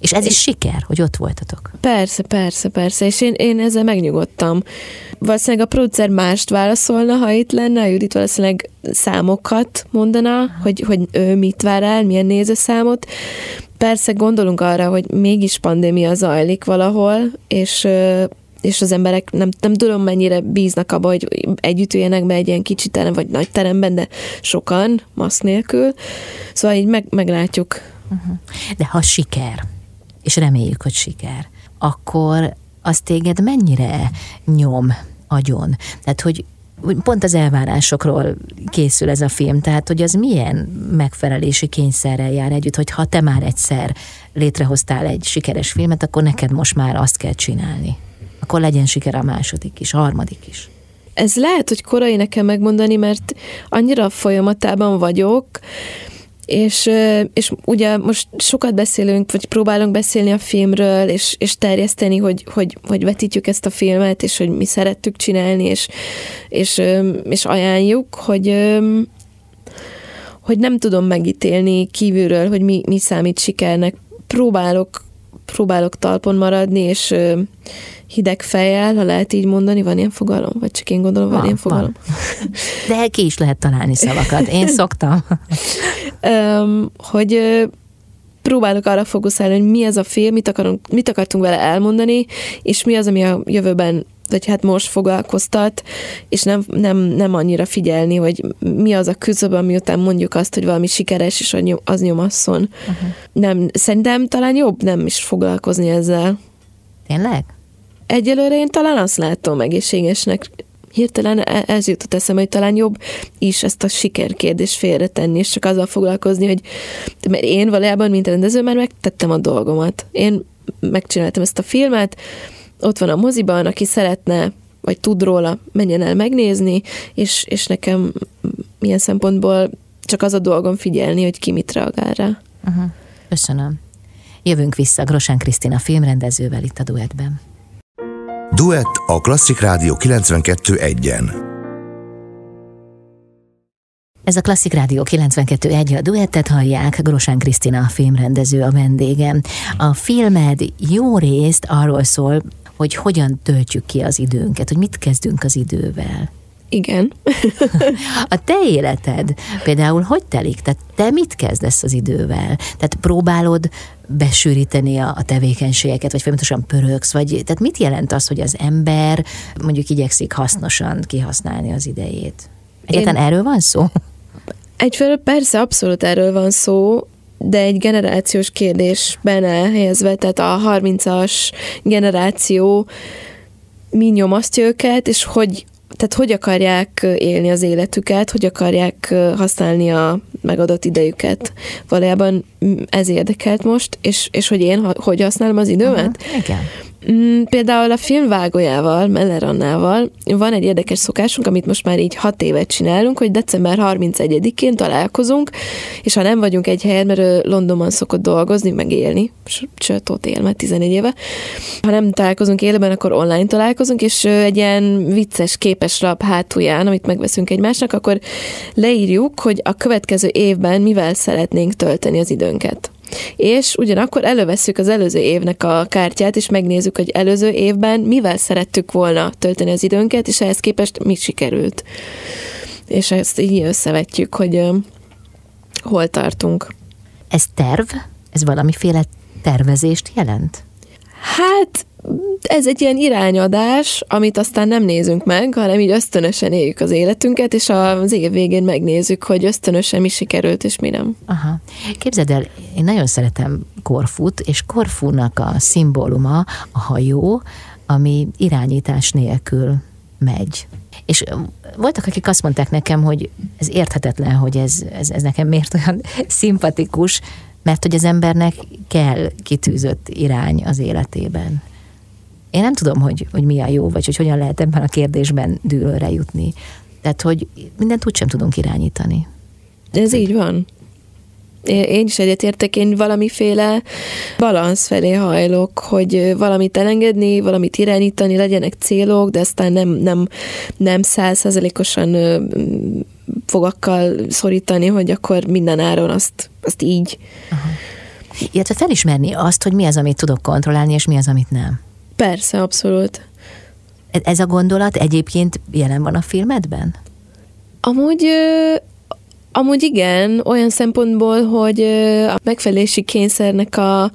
És ez is siker, hogy ott voltatok? Persze, persze, persze, és én, én ezzel megnyugodtam. Valószínűleg a producer mást válaszolna, ha itt lenne, a Judit valószínűleg számokat mondana, hogy, hogy ő mit vár el, milyen nézőszámot. persze gondolunk arra, hogy mégis pandémia zajlik valahol, és és az emberek nem, nem tudom mennyire bíznak abba, hogy együtt üljenek be egy ilyen kicsi terem, vagy nagy teremben, de sokan, maszk nélkül. Szóval így meg, meglátjuk. Uh-huh. De ha siker, és reméljük, hogy siker, akkor az téged mennyire nyom agyon? Tehát, hogy pont az elvárásokról készül ez a film, tehát hogy az milyen megfelelési kényszerrel jár együtt, hogy ha te már egyszer létrehoztál egy sikeres filmet, akkor neked most már azt kell csinálni. Akkor legyen siker a második is, a harmadik is. Ez lehet, hogy korai nekem megmondani, mert annyira folyamatában vagyok, és, és ugye most sokat beszélünk, vagy próbálunk beszélni a filmről, és, és terjeszteni, hogy, hogy, hogy vetítjük ezt a filmet, és hogy mi szerettük csinálni, és, és, és ajánljuk, hogy, hogy nem tudom megítélni kívülről, hogy mi, mi számít sikernek. Próbálok, próbálok talpon maradni, és hideg fejjel, ha lehet így mondani, van ilyen fogalom? Vagy csak én gondolom, van, van ilyen fogalom? Van. De ki is lehet találni szavakat. Én szoktam. hogy próbálok arra fókuszálni, hogy mi ez a film, mit, akarunk, mit akartunk vele elmondani, és mi az, ami a jövőben vagy hát most foglalkoztat, és nem, nem, nem annyira figyelni, hogy mi az a küzöb, ami után mondjuk azt, hogy valami sikeres, és az nyomasszon. Uh-huh. Nem, szerintem talán jobb nem is foglalkozni ezzel. Tényleg? Egyelőre én talán azt látom egészségesnek, hirtelen e- ez jutott eszembe, hogy talán jobb is ezt a sikerkérdést félretenni, és csak azzal foglalkozni, hogy mert én valójában, mint rendező, már megtettem a dolgomat. Én megcsináltam ezt a filmet, ott van a moziban, aki szeretne, vagy tud róla, menjen el megnézni, és, és nekem milyen szempontból csak az a dolgom figyelni, hogy ki mit reagál rá. Uh-huh. Köszönöm. Jövünk vissza Grosán Krisztina filmrendezővel itt a duettben. Duett a Klasszik Rádió 92.1-en. Ez a Klasszik Rádió 92.1, a duettet hallják, Grosán Krisztina a filmrendező a vendégem. A filmed jó részt arról szól, hogy hogyan töltjük ki az időnket, hogy mit kezdünk az idővel. Igen. a te életed például hogy telik? Tehát te mit kezdesz az idővel? Tehát próbálod besűríteni a, a tevékenységeket, vagy folyamatosan pörögsz, vagy tehát mit jelent az, hogy az ember mondjuk igyekszik hasznosan kihasználni az idejét? Egyáltalán Én... erről van szó? Egyfelől persze abszolút erről van szó, de egy generációs kérdésben elhelyezve, tehát a 30-as generáció mi nyomasztja őket, és hogy tehát hogy akarják élni az életüket, hogy akarják használni a megadott idejüket. Valójában ez érdekelt most, és, és hogy én hogy használom az időmet. Uh-huh, igen. Mm, például a filmvágójával, Meller Annával van egy érdekes szokásunk, amit most már így hat évet csinálunk, hogy december 31-én találkozunk, és ha nem vagyunk egy helyen, mert ő Londonban szokott dolgozni, meg élni, sőt, ott él már 14 éve, ha nem találkozunk élőben, akkor online találkozunk, és egy ilyen vicces képes lap hátulján, amit megveszünk egymásnak, akkor leírjuk, hogy a következő évben mivel szeretnénk tölteni az időnket és ugyanakkor elővesszük az előző évnek a kártyát, és megnézzük, hogy előző évben mivel szerettük volna tölteni az időnket, és ehhez képest mit sikerült. És ezt így összevetjük, hogy uh, hol tartunk. Ez terv? Ez valamiféle tervezést jelent? Hát ez egy ilyen irányadás, amit aztán nem nézünk meg, hanem így ösztönösen éljük az életünket, és az év végén megnézzük, hogy ösztönösen mi sikerült, és mi nem. Aha. Képzeld el, én nagyon szeretem Korfut, és Korfúnak a szimbóluma a hajó, ami irányítás nélkül megy. És voltak, akik azt mondták nekem, hogy ez érthetetlen, hogy ez, ez, ez nekem miért olyan szimpatikus, mert hogy az embernek kell kitűzött irány az életében. Én nem tudom, hogy, hogy mi a jó, vagy hogy hogyan lehet ebben a kérdésben dűlőre jutni. Tehát, hogy mindent úgy sem tudunk irányítani. Ez így van. Én is egyetértek, én valamiféle balansz felé hajlok, hogy valamit elengedni, valamit irányítani, legyenek célok, de aztán nem, nem, nem százszerzelékosan fogakkal szorítani, hogy akkor minden áron azt, azt így. Aha. Illetve felismerni azt, hogy mi az, amit tudok kontrollálni, és mi az, amit nem. Persze, abszolút. E-, ez a gondolat egyébként jelen van a filmedben? Amúgy Amúgy igen, olyan szempontból, hogy a megfelelési kényszernek a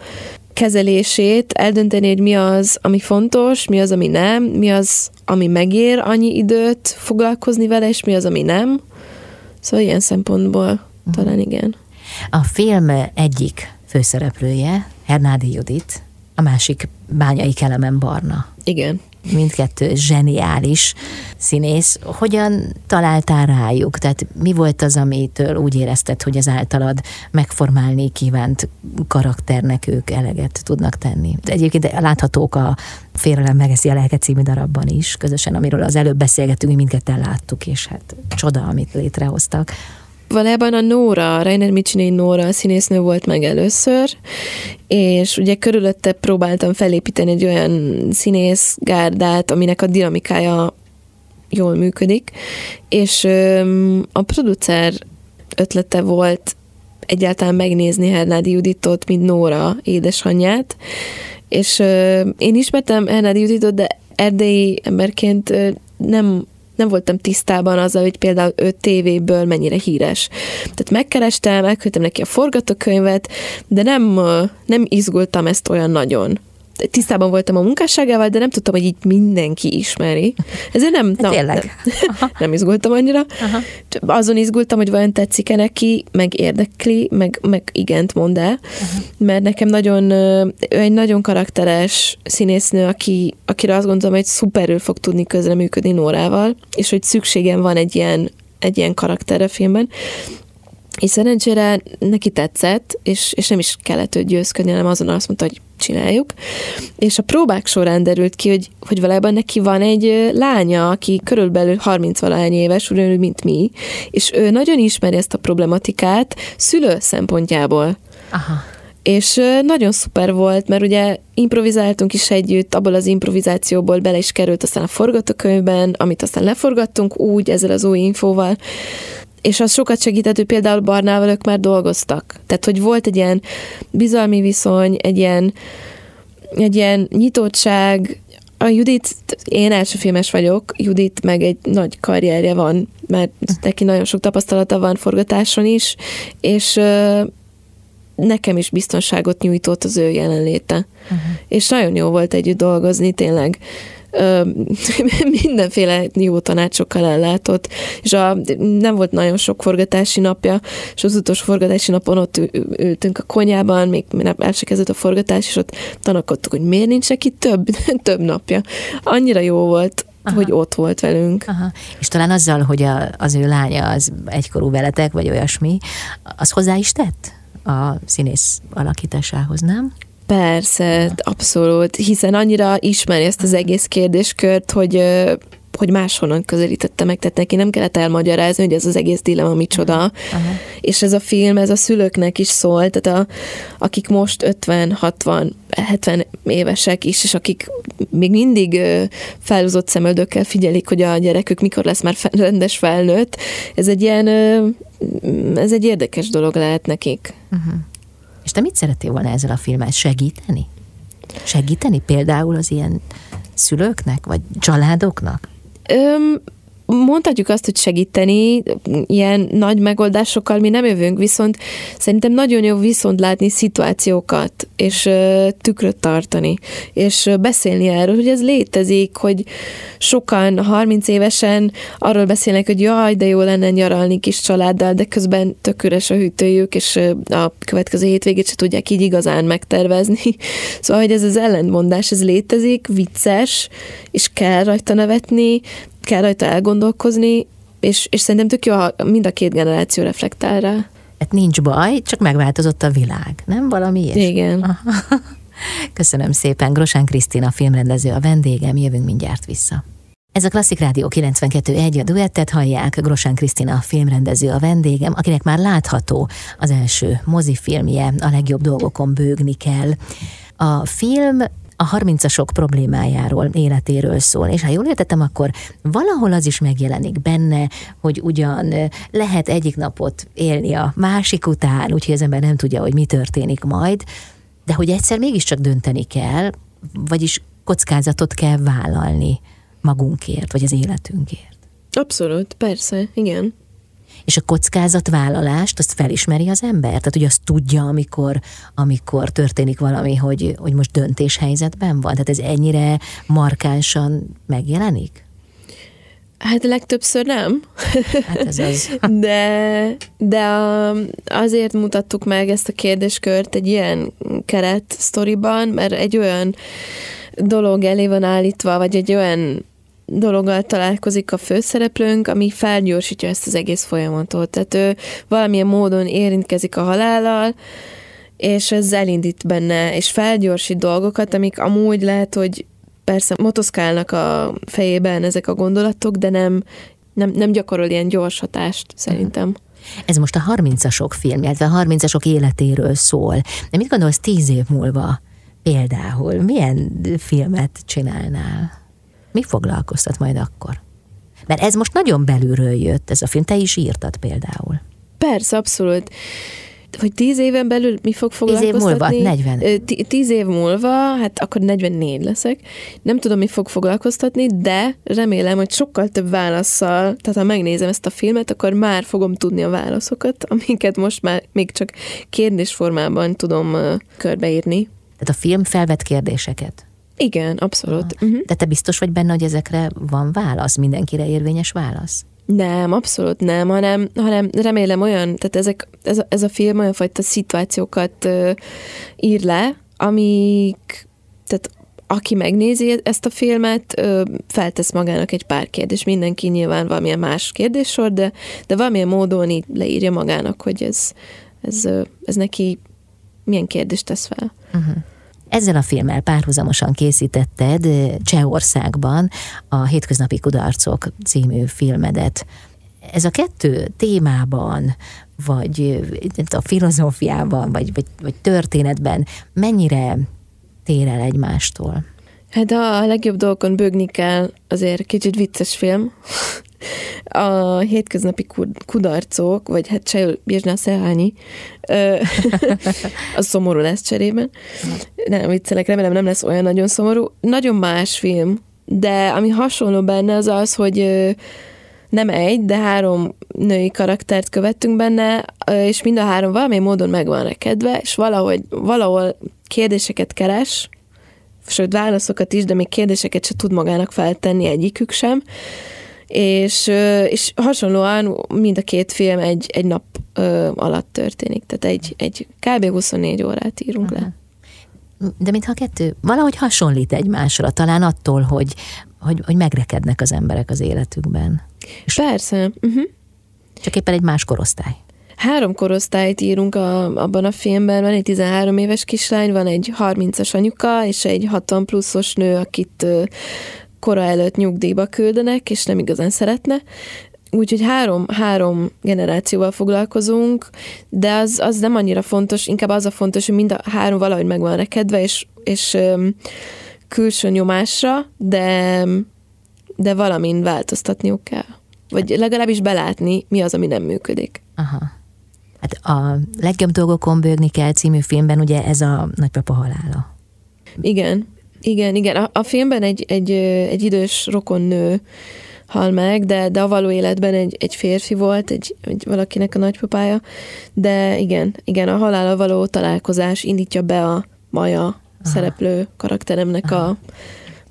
kezelését, eldönteni, hogy mi az, ami fontos, mi az, ami nem, mi az, ami megér annyi időt foglalkozni vele, és mi az, ami nem. Szóval ilyen szempontból uh-huh. talán igen. A film egyik főszereplője, Hernádi Judit, a másik Bányai Kelemen Barna. Igen mindkettő zseniális színész. Hogyan találtál rájuk? Tehát mi volt az, amitől úgy érezted, hogy az általad megformálni kívánt karakternek ők eleget tudnak tenni? De egyébként láthatók a Félelem megeszi a lelket című darabban is, közösen, amiről az előbb beszélgettünk, mi mindketten láttuk, és hát csoda, amit létrehoztak. Valójában a Nóra, Rainer Micsinei Nóra a színésznő volt meg először, és ugye körülötte próbáltam felépíteni egy olyan színészgárdát, aminek a dinamikája jól működik, és a producer ötlete volt egyáltalán megnézni Hernádi Juditot, mint Nóra édesanyját, és én ismertem Hernádi Juditot, de erdélyi emberként nem nem voltam tisztában azzal, hogy például ő tévéből mennyire híres. Tehát megkerestem, elküldtem neki a forgatókönyvet, de nem, nem izgultam ezt olyan nagyon tisztában voltam a munkásságával, de nem tudtam, hogy így mindenki ismeri. Ezért nem, na, Tényleg. Nem, nem izgultam annyira. Aha. Azon izgultam, hogy vajon tetszik-e neki, meg érdekli, meg, meg igent mond el, Aha. mert nekem nagyon, ő egy nagyon karakteres színésznő, aki, akire azt gondolom, hogy szuperül fog tudni közreműködni Nórával, és hogy szükségem van egy ilyen, egy ilyen karakterre filmben. És szerencsére neki tetszett, és, és nem is kellett őt győzködni, hanem azon azt mondta, hogy csináljuk. És a próbák során derült ki, hogy, hogy valójában neki van egy lánya, aki körülbelül 30 valahány éves, ugyanúgy, mint mi, és ő nagyon ismeri ezt a problematikát szülő szempontjából. Aha. És nagyon szuper volt, mert ugye improvizáltunk is együtt, abból az improvizációból bele is került aztán a forgatókönyvben, amit aztán leforgattunk úgy ezzel az új infóval, és az sokat segített, hogy például Barnával ők már dolgoztak. Tehát, hogy volt egy ilyen bizalmi viszony, egy ilyen, egy ilyen nyitottság, a Judit, én első filmes vagyok, Judit meg egy nagy karrierje van, mert neki nagyon sok tapasztalata van forgatáson is, és nekem is biztonságot nyújtott az ő jelenléte. Uh-huh. És nagyon jó volt együtt dolgozni, tényleg mindenféle jó tanácsokkal ellátott, és a, nem volt nagyon sok forgatási napja, és az utolsó forgatási napon ott ültünk a konyában, még el se kezdett a forgatás, és ott tanakodtuk, hogy miért nincs neki több, több napja. Annyira jó volt, Aha. hogy ott volt velünk. Aha. És talán azzal, hogy a, az ő lánya az egykorú veletek, vagy olyasmi, az hozzá is tett a színész alakításához, nem? Persze, abszolút, hiszen annyira ismeri ezt az egész kérdéskört, hogy hogy máshonnan közelítette meg, tehát neki nem kellett elmagyarázni, hogy ez az egész dilemma micsoda. Uh-huh. És ez a film, ez a szülőknek is szól, tehát a, akik most 50, 60, 70 évesek is, és akik még mindig felhúzott szemöldökkel figyelik, hogy a gyerekük mikor lesz már rendes felnőtt, ez egy ilyen, ez egy érdekes dolog lehet nekik. Uh-huh. És te mit szerettél volna ezzel a filmmel segíteni? Segíteni például az ilyen szülőknek, vagy családoknak? Öm, mondhatjuk azt, hogy segíteni, ilyen nagy megoldásokkal mi nem jövünk, viszont szerintem nagyon jó viszont látni szituációkat, és tükröt tartani, és beszélni erről, hogy ez létezik, hogy sokan 30 évesen arról beszélnek, hogy jaj, de jó lenne nyaralni kis családdal, de közben tök üres a hűtőjük, és a következő hétvégét se tudják így igazán megtervezni. Szóval, hogy ez az ellentmondás, ez létezik, vicces, és kell rajta nevetni, kell rajta elgondolkozni, és, és szerintem tök jó, ha mind a két generáció reflektál rá. Hát nincs baj, csak megváltozott a világ, nem valami ilyesmi? Igen. Köszönöm szépen, Grosán Krisztina filmrendező a vendégem, jövünk mindjárt vissza. Ez a Klasszik Rádió 92.1, a duettet hallják, Grosán Krisztina a filmrendező a vendégem, akinek már látható az első mozifilmje, a legjobb dolgokon bőgni kell. A film a harmincasok problémájáról, életéről szól. És ha jól értettem, akkor valahol az is megjelenik benne, hogy ugyan lehet egyik napot élni a másik után, úgyhogy az ember nem tudja, hogy mi történik majd, de hogy egyszer mégiscsak dönteni kell, vagyis kockázatot kell vállalni magunkért, vagy az életünkért. Abszolút, persze, igen. És a kockázatvállalást, azt felismeri az ember? Tehát, hogy azt tudja, amikor, amikor történik valami, hogy, hogy most döntéshelyzetben van? Tehát ez ennyire markánsan megjelenik? Hát legtöbbször nem. Hát ez az. De, de azért mutattuk meg ezt a kérdéskört egy ilyen keret sztoriban, mert egy olyan dolog elé van állítva, vagy egy olyan dologgal találkozik a főszereplőnk, ami felgyorsítja ezt az egész folyamatot. Tehát ő valamilyen módon érintkezik a halállal, és ez elindít benne, és felgyorsít dolgokat, amik amúgy lehet, hogy persze motoszkálnak a fejében ezek a gondolatok, de nem, nem, nem gyakorol ilyen gyors hatást szerintem. Ez most a 30-asok film, illetve a 30-asok életéről szól. De mit gondolsz tíz év múlva például? Milyen filmet csinálnál? Mi foglalkoztat majd akkor? Mert ez most nagyon belülről jött, ez a film. Te is írtad például. Persze, abszolút hogy tíz éven belül mi fog foglalkoztatni? Tíz év múlva, 40. Tíz év múlva, hát akkor 44 leszek. Nem tudom, mi fog foglalkoztatni, de remélem, hogy sokkal több válaszsal, tehát ha megnézem ezt a filmet, akkor már fogom tudni a válaszokat, amiket most már még csak kérdésformában tudom körbeírni. Tehát a film felvet kérdéseket? Igen, abszolút. Ah. Uh-huh. De te biztos vagy benne, hogy ezekre van válasz, mindenkire érvényes válasz? Nem, abszolút nem, hanem, hanem remélem olyan, tehát ezek, ez, a, ez a film olyan fajta szituációkat uh, ír le, amik, tehát aki megnézi ezt a filmet, uh, feltesz magának egy pár kérdés. Mindenki nyilván valamilyen más kérdéssor, de, de valamilyen módon így leírja magának, hogy ez, ez, uh, ez neki milyen kérdést tesz fel. Uh-huh. Ezzel a filmmel párhuzamosan készítetted Csehországban a Hétköznapi Kudarcok című filmedet. Ez a kettő témában, vagy a filozófiában, vagy, vagy, vagy történetben mennyire tér el egymástól? Hát a legjobb dolgokon bőgni kell, azért kicsit vicces film. A hétköznapi kudarcok, vagy hát se bírná szelhányi, az szomorú lesz cserében. Nem viccelek, remélem nem lesz olyan nagyon szomorú. Nagyon más film, de ami hasonló benne az az, hogy nem egy, de három női karaktert követtünk benne, és mind a három valamilyen módon megvan rekedve, és valahogy, valahol kérdéseket keres, sőt válaszokat is, de még kérdéseket se tud magának feltenni egyikük sem. És, és hasonlóan mind a két film egy, egy nap alatt történik, tehát egy, egy kb. 24 órát írunk Aha. le. De mintha a kettő valahogy hasonlít egymásra, talán attól, hogy, hogy, hogy megrekednek az emberek az életükben. Persze. Uh-huh. Csak éppen egy más korosztály. Három korosztályt írunk a, abban a filmben, van egy 13 éves kislány, van egy 30-as anyuka, és egy 60 pluszos nő, akit kora előtt nyugdíjba küldenek, és nem igazán szeretne. Úgyhogy három, három generációval foglalkozunk, de az, az nem annyira fontos, inkább az a fontos, hogy mind a három valahogy meg van rekedve, és, és öm, külső nyomásra, de, de valamin változtatniuk kell. Vagy legalábbis belátni, mi az, ami nem működik. Aha. Hát a legjobb dolgokon bőgni kell című filmben ugye ez a nagypapa halála. Igen, igen, igen. A, a filmben egy, egy, egy idős rokon nő hal meg, de, de a való életben egy, egy férfi volt, egy, egy valakinek a nagypapája, de igen, igen, a halála való találkozás indítja be a Maja Aha. szereplő karakteremnek Aha. a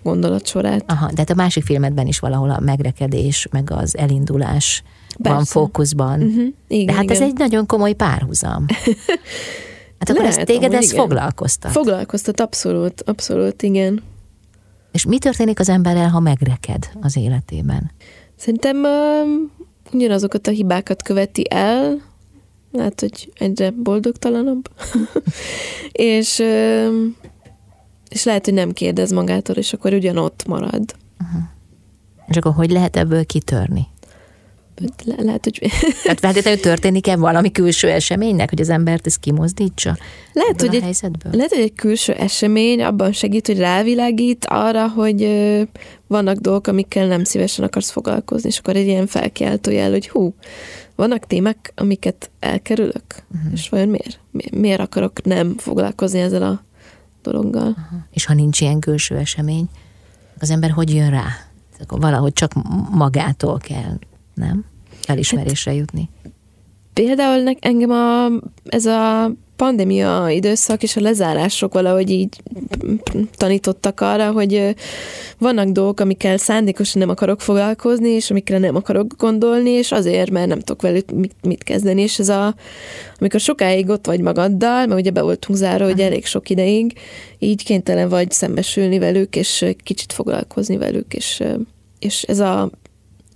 gondolatsorát. Aha, de hát a másik filmedben is valahol a megrekedés, meg az elindulás Persze. van fókuszban. Uh-huh. Igen, De hát igen. ez egy nagyon komoly párhuzam. Hát akkor Lehet, ez téged ez igen. foglalkoztat? Foglalkoztat, abszolút, abszolút, igen. És mi történik az emberrel, ha megreked az életében? Szerintem uh, ugyanazokat a hibákat követi el, lehet, hogy egyre boldogtalanabb, és, uh, és lehet, hogy nem kérdez magától, és akkor ugyanott marad. Uh-huh. És akkor hogy lehet ebből kitörni? Le, lehet, hogy... Tehát feltétlenül történik-e valami külső eseménynek, hogy az embert ez kimozdítsa? Lehet, hogy egy, lehet, hogy egy külső esemény abban segít, hogy rávilágít arra, hogy vannak dolgok, amikkel nem szívesen akarsz foglalkozni, és akkor egy ilyen felkiáltó jel, hogy hú, vannak témák, amiket elkerülök, uh-huh. és vajon miért? Miért akarok nem foglalkozni ezzel a dologgal? Uh-huh. És ha nincs ilyen külső esemény, az ember hogy jön rá? Akkor valahogy csak magától kell nem? Elismerésre hát, jutni. például engem a, ez a pandémia időszak és a lezárások valahogy így tanítottak arra, hogy vannak dolgok, amikkel szándékosan nem akarok foglalkozni, és amikre nem akarok gondolni, és azért, mert nem tudok velük mit kezdeni, és ez a, amikor sokáig ott vagy magaddal, mert ugye be voltunk zárva, hogy elég sok ideig, így kénytelen vagy szembesülni velük, és kicsit foglalkozni velük, és, és ez a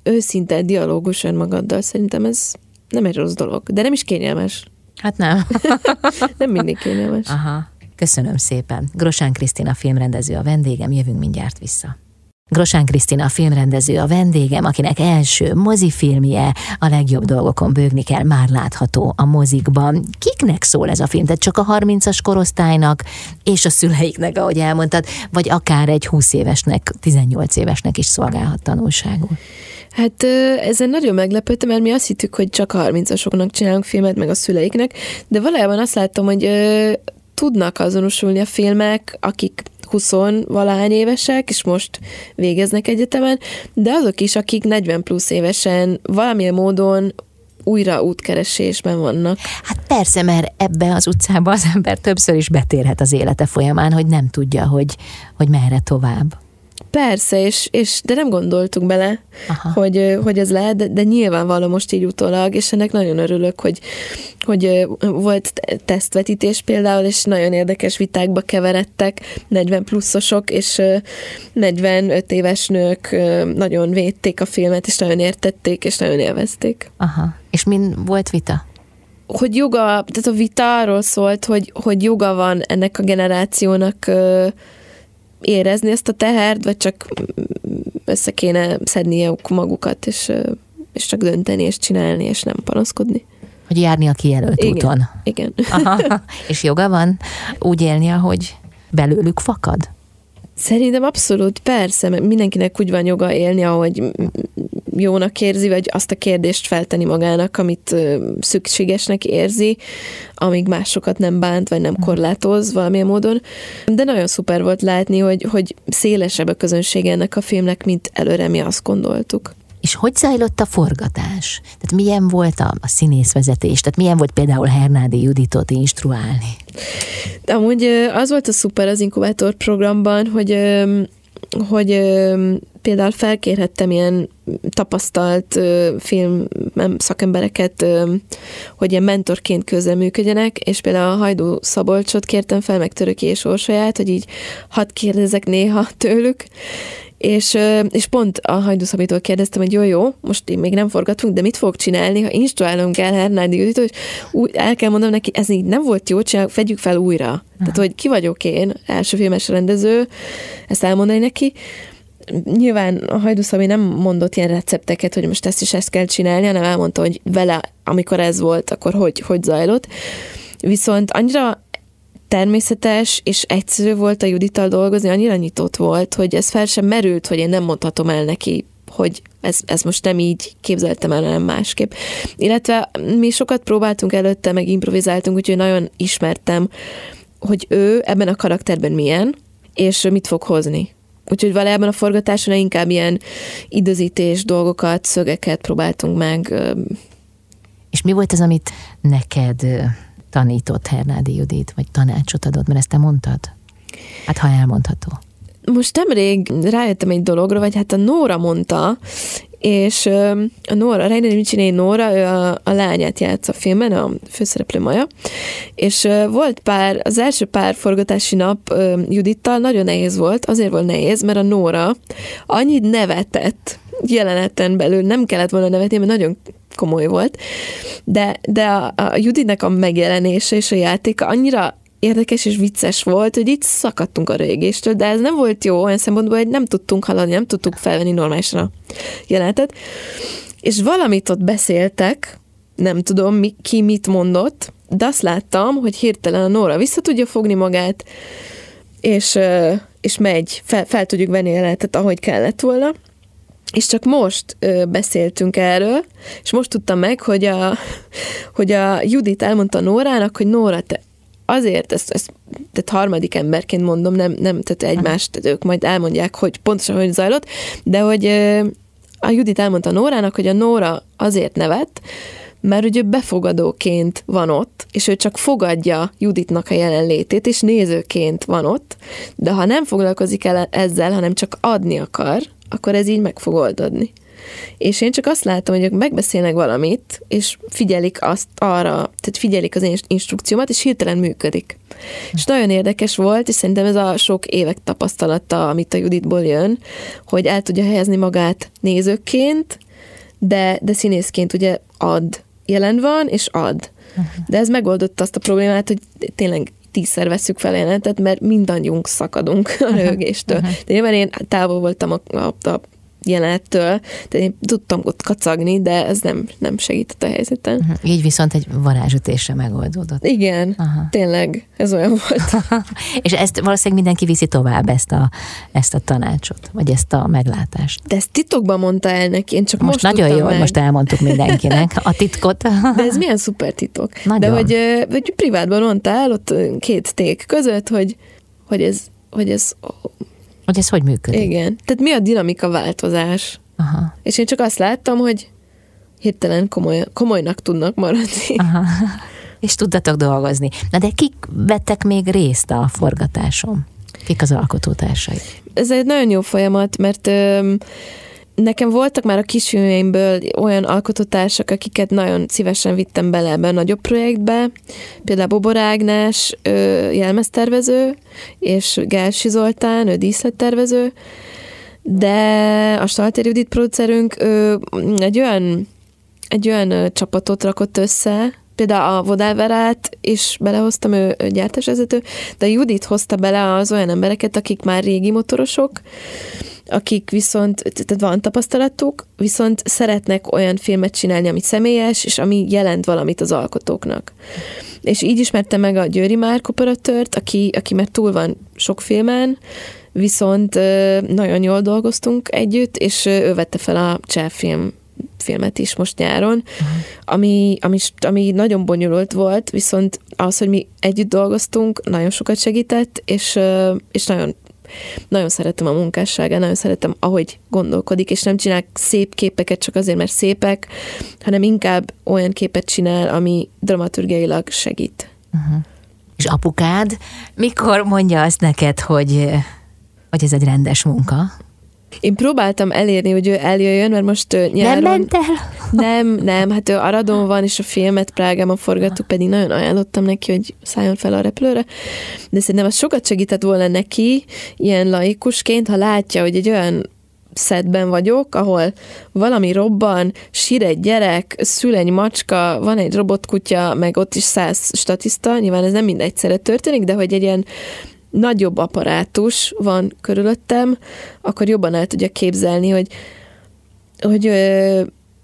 őszinte dialógus önmagaddal szerintem ez nem egy rossz dolog, de nem is kényelmes. Hát nem. nem mindig kényelmes. Aha. Köszönöm szépen. Grosán Krisztina filmrendező a vendégem, jövünk mindjárt vissza. Grosán Krisztina a filmrendező a vendégem, akinek első mozifilmje a legjobb dolgokon bőgni kell, már látható a mozikban. Kiknek szól ez a film? Tehát csak a 30-as korosztálynak és a szüleiknek, ahogy elmondtad, vagy akár egy 20 évesnek, 18 évesnek is szolgálhat tanulságul? Hát ezen nagyon meglepődtem, mert mi azt hittük, hogy csak 30-asoknak csinálunk filmet, meg a szüleiknek, de valójában azt látom, hogy tudnak azonosulni a filmek, akik 20 valahány évesek, és most végeznek egyetemen, de azok is, akik 40 plusz évesen valamilyen módon újra útkeresésben vannak. Hát persze, mert ebbe az utcába az ember többször is betérhet az élete folyamán, hogy nem tudja, hogy, hogy merre tovább. Persze, és, és de nem gondoltuk bele, hogy, hogy ez lehet, de, de nyilvánvaló most így utólag, és ennek nagyon örülök, hogy, hogy volt tesztvetítés például, és nagyon érdekes vitákba keveredtek 40 pluszosok, és 45 éves nők nagyon védték a filmet, és nagyon értették, és nagyon élvezték. Aha. És min volt vita? Hogy joga, tehát a vita arról szólt, hogy, hogy joga van ennek a generációnak érezni ezt a tehert, vagy csak össze kéne szednie magukat, és, és csak dönteni, és csinálni, és nem panaszkodni. Hogy járni a kijelölt igen, úton. Igen. Aha. És joga van úgy élni, ahogy belőlük fakad? Szerintem abszolút, persze, mert mindenkinek úgy van joga élni, ahogy jónak érzi, vagy azt a kérdést feltenni magának, amit szükségesnek érzi, amíg másokat nem bánt, vagy nem korlátoz valamilyen módon. De nagyon szuper volt látni, hogy, hogy szélesebb a közönség ennek a filmnek, mint előre mi azt gondoltuk. És hogy zajlott a forgatás? Tehát milyen volt a, a színészvezetés? Tehát milyen volt például Hernádi Juditot instruálni? De amúgy az volt a szuper az inkubátor programban, hogy hogy például felkérhettem ilyen tapasztalt film szakembereket, hogy ilyen mentorként közleműködjenek, és például a Hajdú Szabolcsot kértem fel, meg Töröki és Orsolyát, hogy így hadd kérdezek néha tőlük, és, és pont a hajdúszabitól kérdeztem, hogy jó, jó, most én még nem forgatunk, de mit fogok csinálni, ha instruálnom kell Hernádi Judit, hogy úgy el kell mondanom neki, ez így nem volt jó, csináljuk, fedjük fel újra. Aha. Tehát, hogy ki vagyok én, első filmes rendező, ezt elmondani neki, nyilván a Hajdúszabi nem mondott ilyen recepteket, hogy most ezt is ezt kell csinálni, hanem elmondta, hogy vele, amikor ez volt, akkor hogy, hogy zajlott. Viszont annyira természetes és egyszerű volt a Judittal dolgozni, annyira nyitott volt, hogy ez fel sem merült, hogy én nem mondhatom el neki, hogy ez, ez most nem így képzeltem el, hanem másképp. Illetve mi sokat próbáltunk előtte, meg improvizáltunk, úgyhogy nagyon ismertem, hogy ő ebben a karakterben milyen, és mit fog hozni. Úgyhogy valójában a forgatáson inkább ilyen időzítés dolgokat, szögeket próbáltunk meg. És mi volt az, amit neked tanított Hernádi Judit, vagy tanácsot adott, mert ezt te mondtad? Hát ha elmondható. Most nemrég rájöttem egy dologra, vagy hát a Nóra mondta, és a Nóra, Reiner Micsiné Nóra, ő a, a lányát játsz a filmen, a főszereplő Maja, és volt pár, az első pár forgatási nap Judittal nagyon nehéz volt, azért volt nehéz, mert a Nóra annyit nevetett jeleneten belül, nem kellett volna nevetni, mert nagyon komoly volt, de, de a, a Judinek a megjelenése és a játéka annyira érdekes és vicces volt, hogy itt szakadtunk a régéstől, de ez nem volt jó olyan szempontból, hogy nem tudtunk haladni, nem tudtuk felvenni normálisan a jelenetet. És valamit ott beszéltek, nem tudom, mi, ki mit mondott, de azt láttam, hogy hirtelen a Nóra vissza tudja fogni magát, és, és megy, fel, fel tudjuk venni a jelenetet, ahogy kellett volna. És csak most ö, beszéltünk erről, és most tudtam meg, hogy a, hogy a Judit elmondta Nórának, hogy Nóra, te azért, ezt, ezt tehát harmadik emberként mondom, nem, nem tehát egymást, tehát ők majd elmondják, hogy pontosan hogy zajlott, de hogy a Judit elmondta Nórának, hogy a Nóra azért nevet, mert ugye befogadóként van ott, és ő csak fogadja Juditnak a jelenlétét, és nézőként van ott, de ha nem foglalkozik el ezzel, hanem csak adni akar, akkor ez így meg fog oldódni. És én csak azt látom, hogy ők megbeszélnek valamit, és figyelik azt arra, tehát figyelik az én instrukciómat, és hirtelen működik. És nagyon érdekes volt, és szerintem ez a sok évek tapasztalata, amit a Juditból jön, hogy el tudja helyezni magát nézőként, de, de színészként ugye ad. Jelen van, és ad. De ez megoldotta azt a problémát, hogy tényleg tízszer veszük fel jelentet, mert mindannyiunk szakadunk a rögéstől. De nyilván én távol voltam a, a, a jelenettől, de én tudtam ott kacagni, de ez nem, nem segített a helyzeten. Uh-huh. Így viszont egy varázsütésre megoldódott. Igen, Aha. tényleg, ez olyan volt. És ezt valószínűleg mindenki viszi tovább, ezt a, ezt a tanácsot, vagy ezt a meglátást. De ezt titokban mondta el neki, én csak most, most nagyon jó, meg. most elmondtuk mindenkinek a titkot. De ez milyen szuper titok. Nagyon. De hogy, hogy privátban mondta el ott két ték között, hogy, hogy ez, hogy ez hogy ez hogy működik? Igen. Tehát mi a dinamika változás? Aha. És én csak azt láttam, hogy hirtelen komoly, komolynak tudnak maradni. Aha. És tudtatok dolgozni. Na de kik vettek még részt a forgatáson? Kik az alkotótársai? Ez egy nagyon jó folyamat, mert öm, Nekem voltak már a kisfilmjeimből olyan alkototársak, akiket nagyon szívesen vittem bele ebbe a nagyobb projektbe. Például Bobor Ágnes, jelmeztervező, és Gálsi Zoltán, ő díszlettervező, de a Stalter Judit producerünk ő egy olyan, egy olyan csapatot rakott össze, például a Vodálverát is belehoztam, ő, ő gyártásvezető, de Judit hozta bele az olyan embereket, akik már régi motorosok, akik viszont, tehát van tapasztalatuk, viszont szeretnek olyan filmet csinálni, ami személyes, és ami jelent valamit az alkotóknak. És így ismertem meg a Győri Márk operatőrt, aki, aki már túl van sok filmen, viszont nagyon jól dolgoztunk együtt, és ő vette fel a cseh film filmet is most nyáron, uh-huh. ami, ami, ami nagyon bonyolult volt, viszont az, hogy mi együtt dolgoztunk, nagyon sokat segített, és, és nagyon nagyon szeretem a munkásságát, nagyon szeretem, ahogy gondolkodik, és nem csinál szép képeket csak azért, mert szépek, hanem inkább olyan képet csinál, ami dramaturgiailag segít. Uh-huh. És apukád mikor mondja azt neked, hogy, hogy ez egy rendes munka? Én próbáltam elérni, hogy ő eljöjjön, mert most nyáron... Nem ment el? Nem, nem, hát ő Aradon van, és a filmet Prágában forgattuk, pedig nagyon ajánlottam neki, hogy szálljon fel a repülőre, de szerintem az sokat segített volna neki, ilyen laikusként, ha látja, hogy egy olyan szedben vagyok, ahol valami robban, sír egy gyerek, szül egy macska, van egy robotkutya, meg ott is száz statiszta, nyilván ez nem mind egyszerre történik, de hogy egy ilyen nagyobb apparátus van körülöttem, akkor jobban el tudja képzelni, hogy, hogy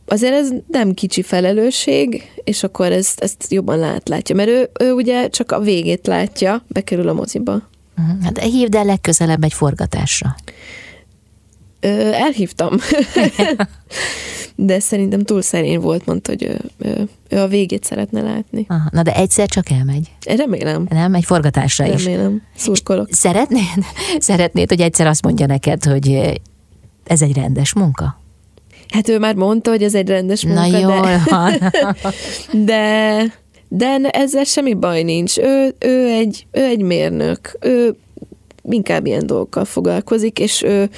azért ez nem kicsi felelősség, és akkor ezt, ezt jobban lát, látja. Mert ő, ő ugye csak a végét látja, bekerül a moziba. Mhm. Hát hívd el legközelebb egy forgatásra. Ö, elhívtam. de szerintem túl szerény volt, mondta, hogy ő, ő, ő a végét szeretne látni. Aha, na de egyszer csak elmegy. Remélem. Nem, egy forgatásra Remélem. is. Remélem, szurkolok. Szeretnéd, szeretnéd, hogy egyszer azt mondja neked, hogy ez egy rendes munka? Hát ő már mondta, hogy ez egy rendes munka, Na jól de... van. de, de ezzel semmi baj nincs. Ő, ő, egy, ő egy mérnök. Ő inkább ilyen dolgokkal foglalkozik, és ő,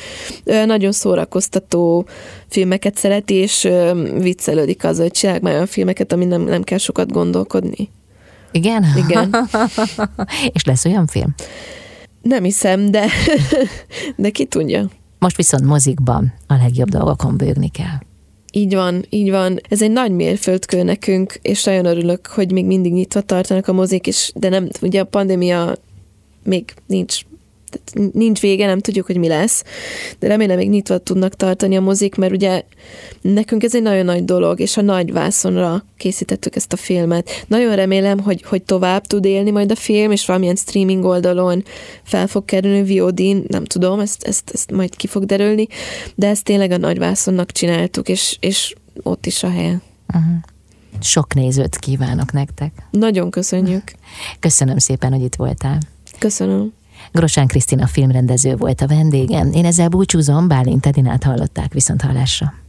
ő nagyon szórakoztató filmeket szereti, és viccelődik azzal, hogy csinálják már olyan filmeket, ami nem, nem kell sokat gondolkodni. Igen? Igen. és lesz olyan film? Nem hiszem, de, de ki tudja. Most viszont mozikban a legjobb dolgokon bőgni kell. Így van, így van. Ez egy nagy mérföldkő nekünk, és nagyon örülök, hogy még mindig nyitva tartanak a mozik, és de nem, ugye a pandémia még nincs tehát nincs vége, nem tudjuk, hogy mi lesz, de remélem még nyitva tudnak tartani a mozik, mert ugye nekünk ez egy nagyon nagy dolog, és a nagy vászonra készítettük ezt a filmet. Nagyon remélem, hogy, hogy tovább tud élni majd a film, és valamilyen streaming oldalon fel fog kerülni VOD, nem tudom, ezt, ezt, ezt majd ki fog derülni, de ezt tényleg a nagy vászonnak csináltuk, és, és ott is a helye. Uh-huh. Sok nézőt kívánok nektek. Nagyon köszönjük. Köszönöm szépen, hogy itt voltál. Köszönöm. Grosán Krisztina filmrendező volt a vendégem. Én ezzel búcsúzom, Bálint Edinát hallották viszont hallásra.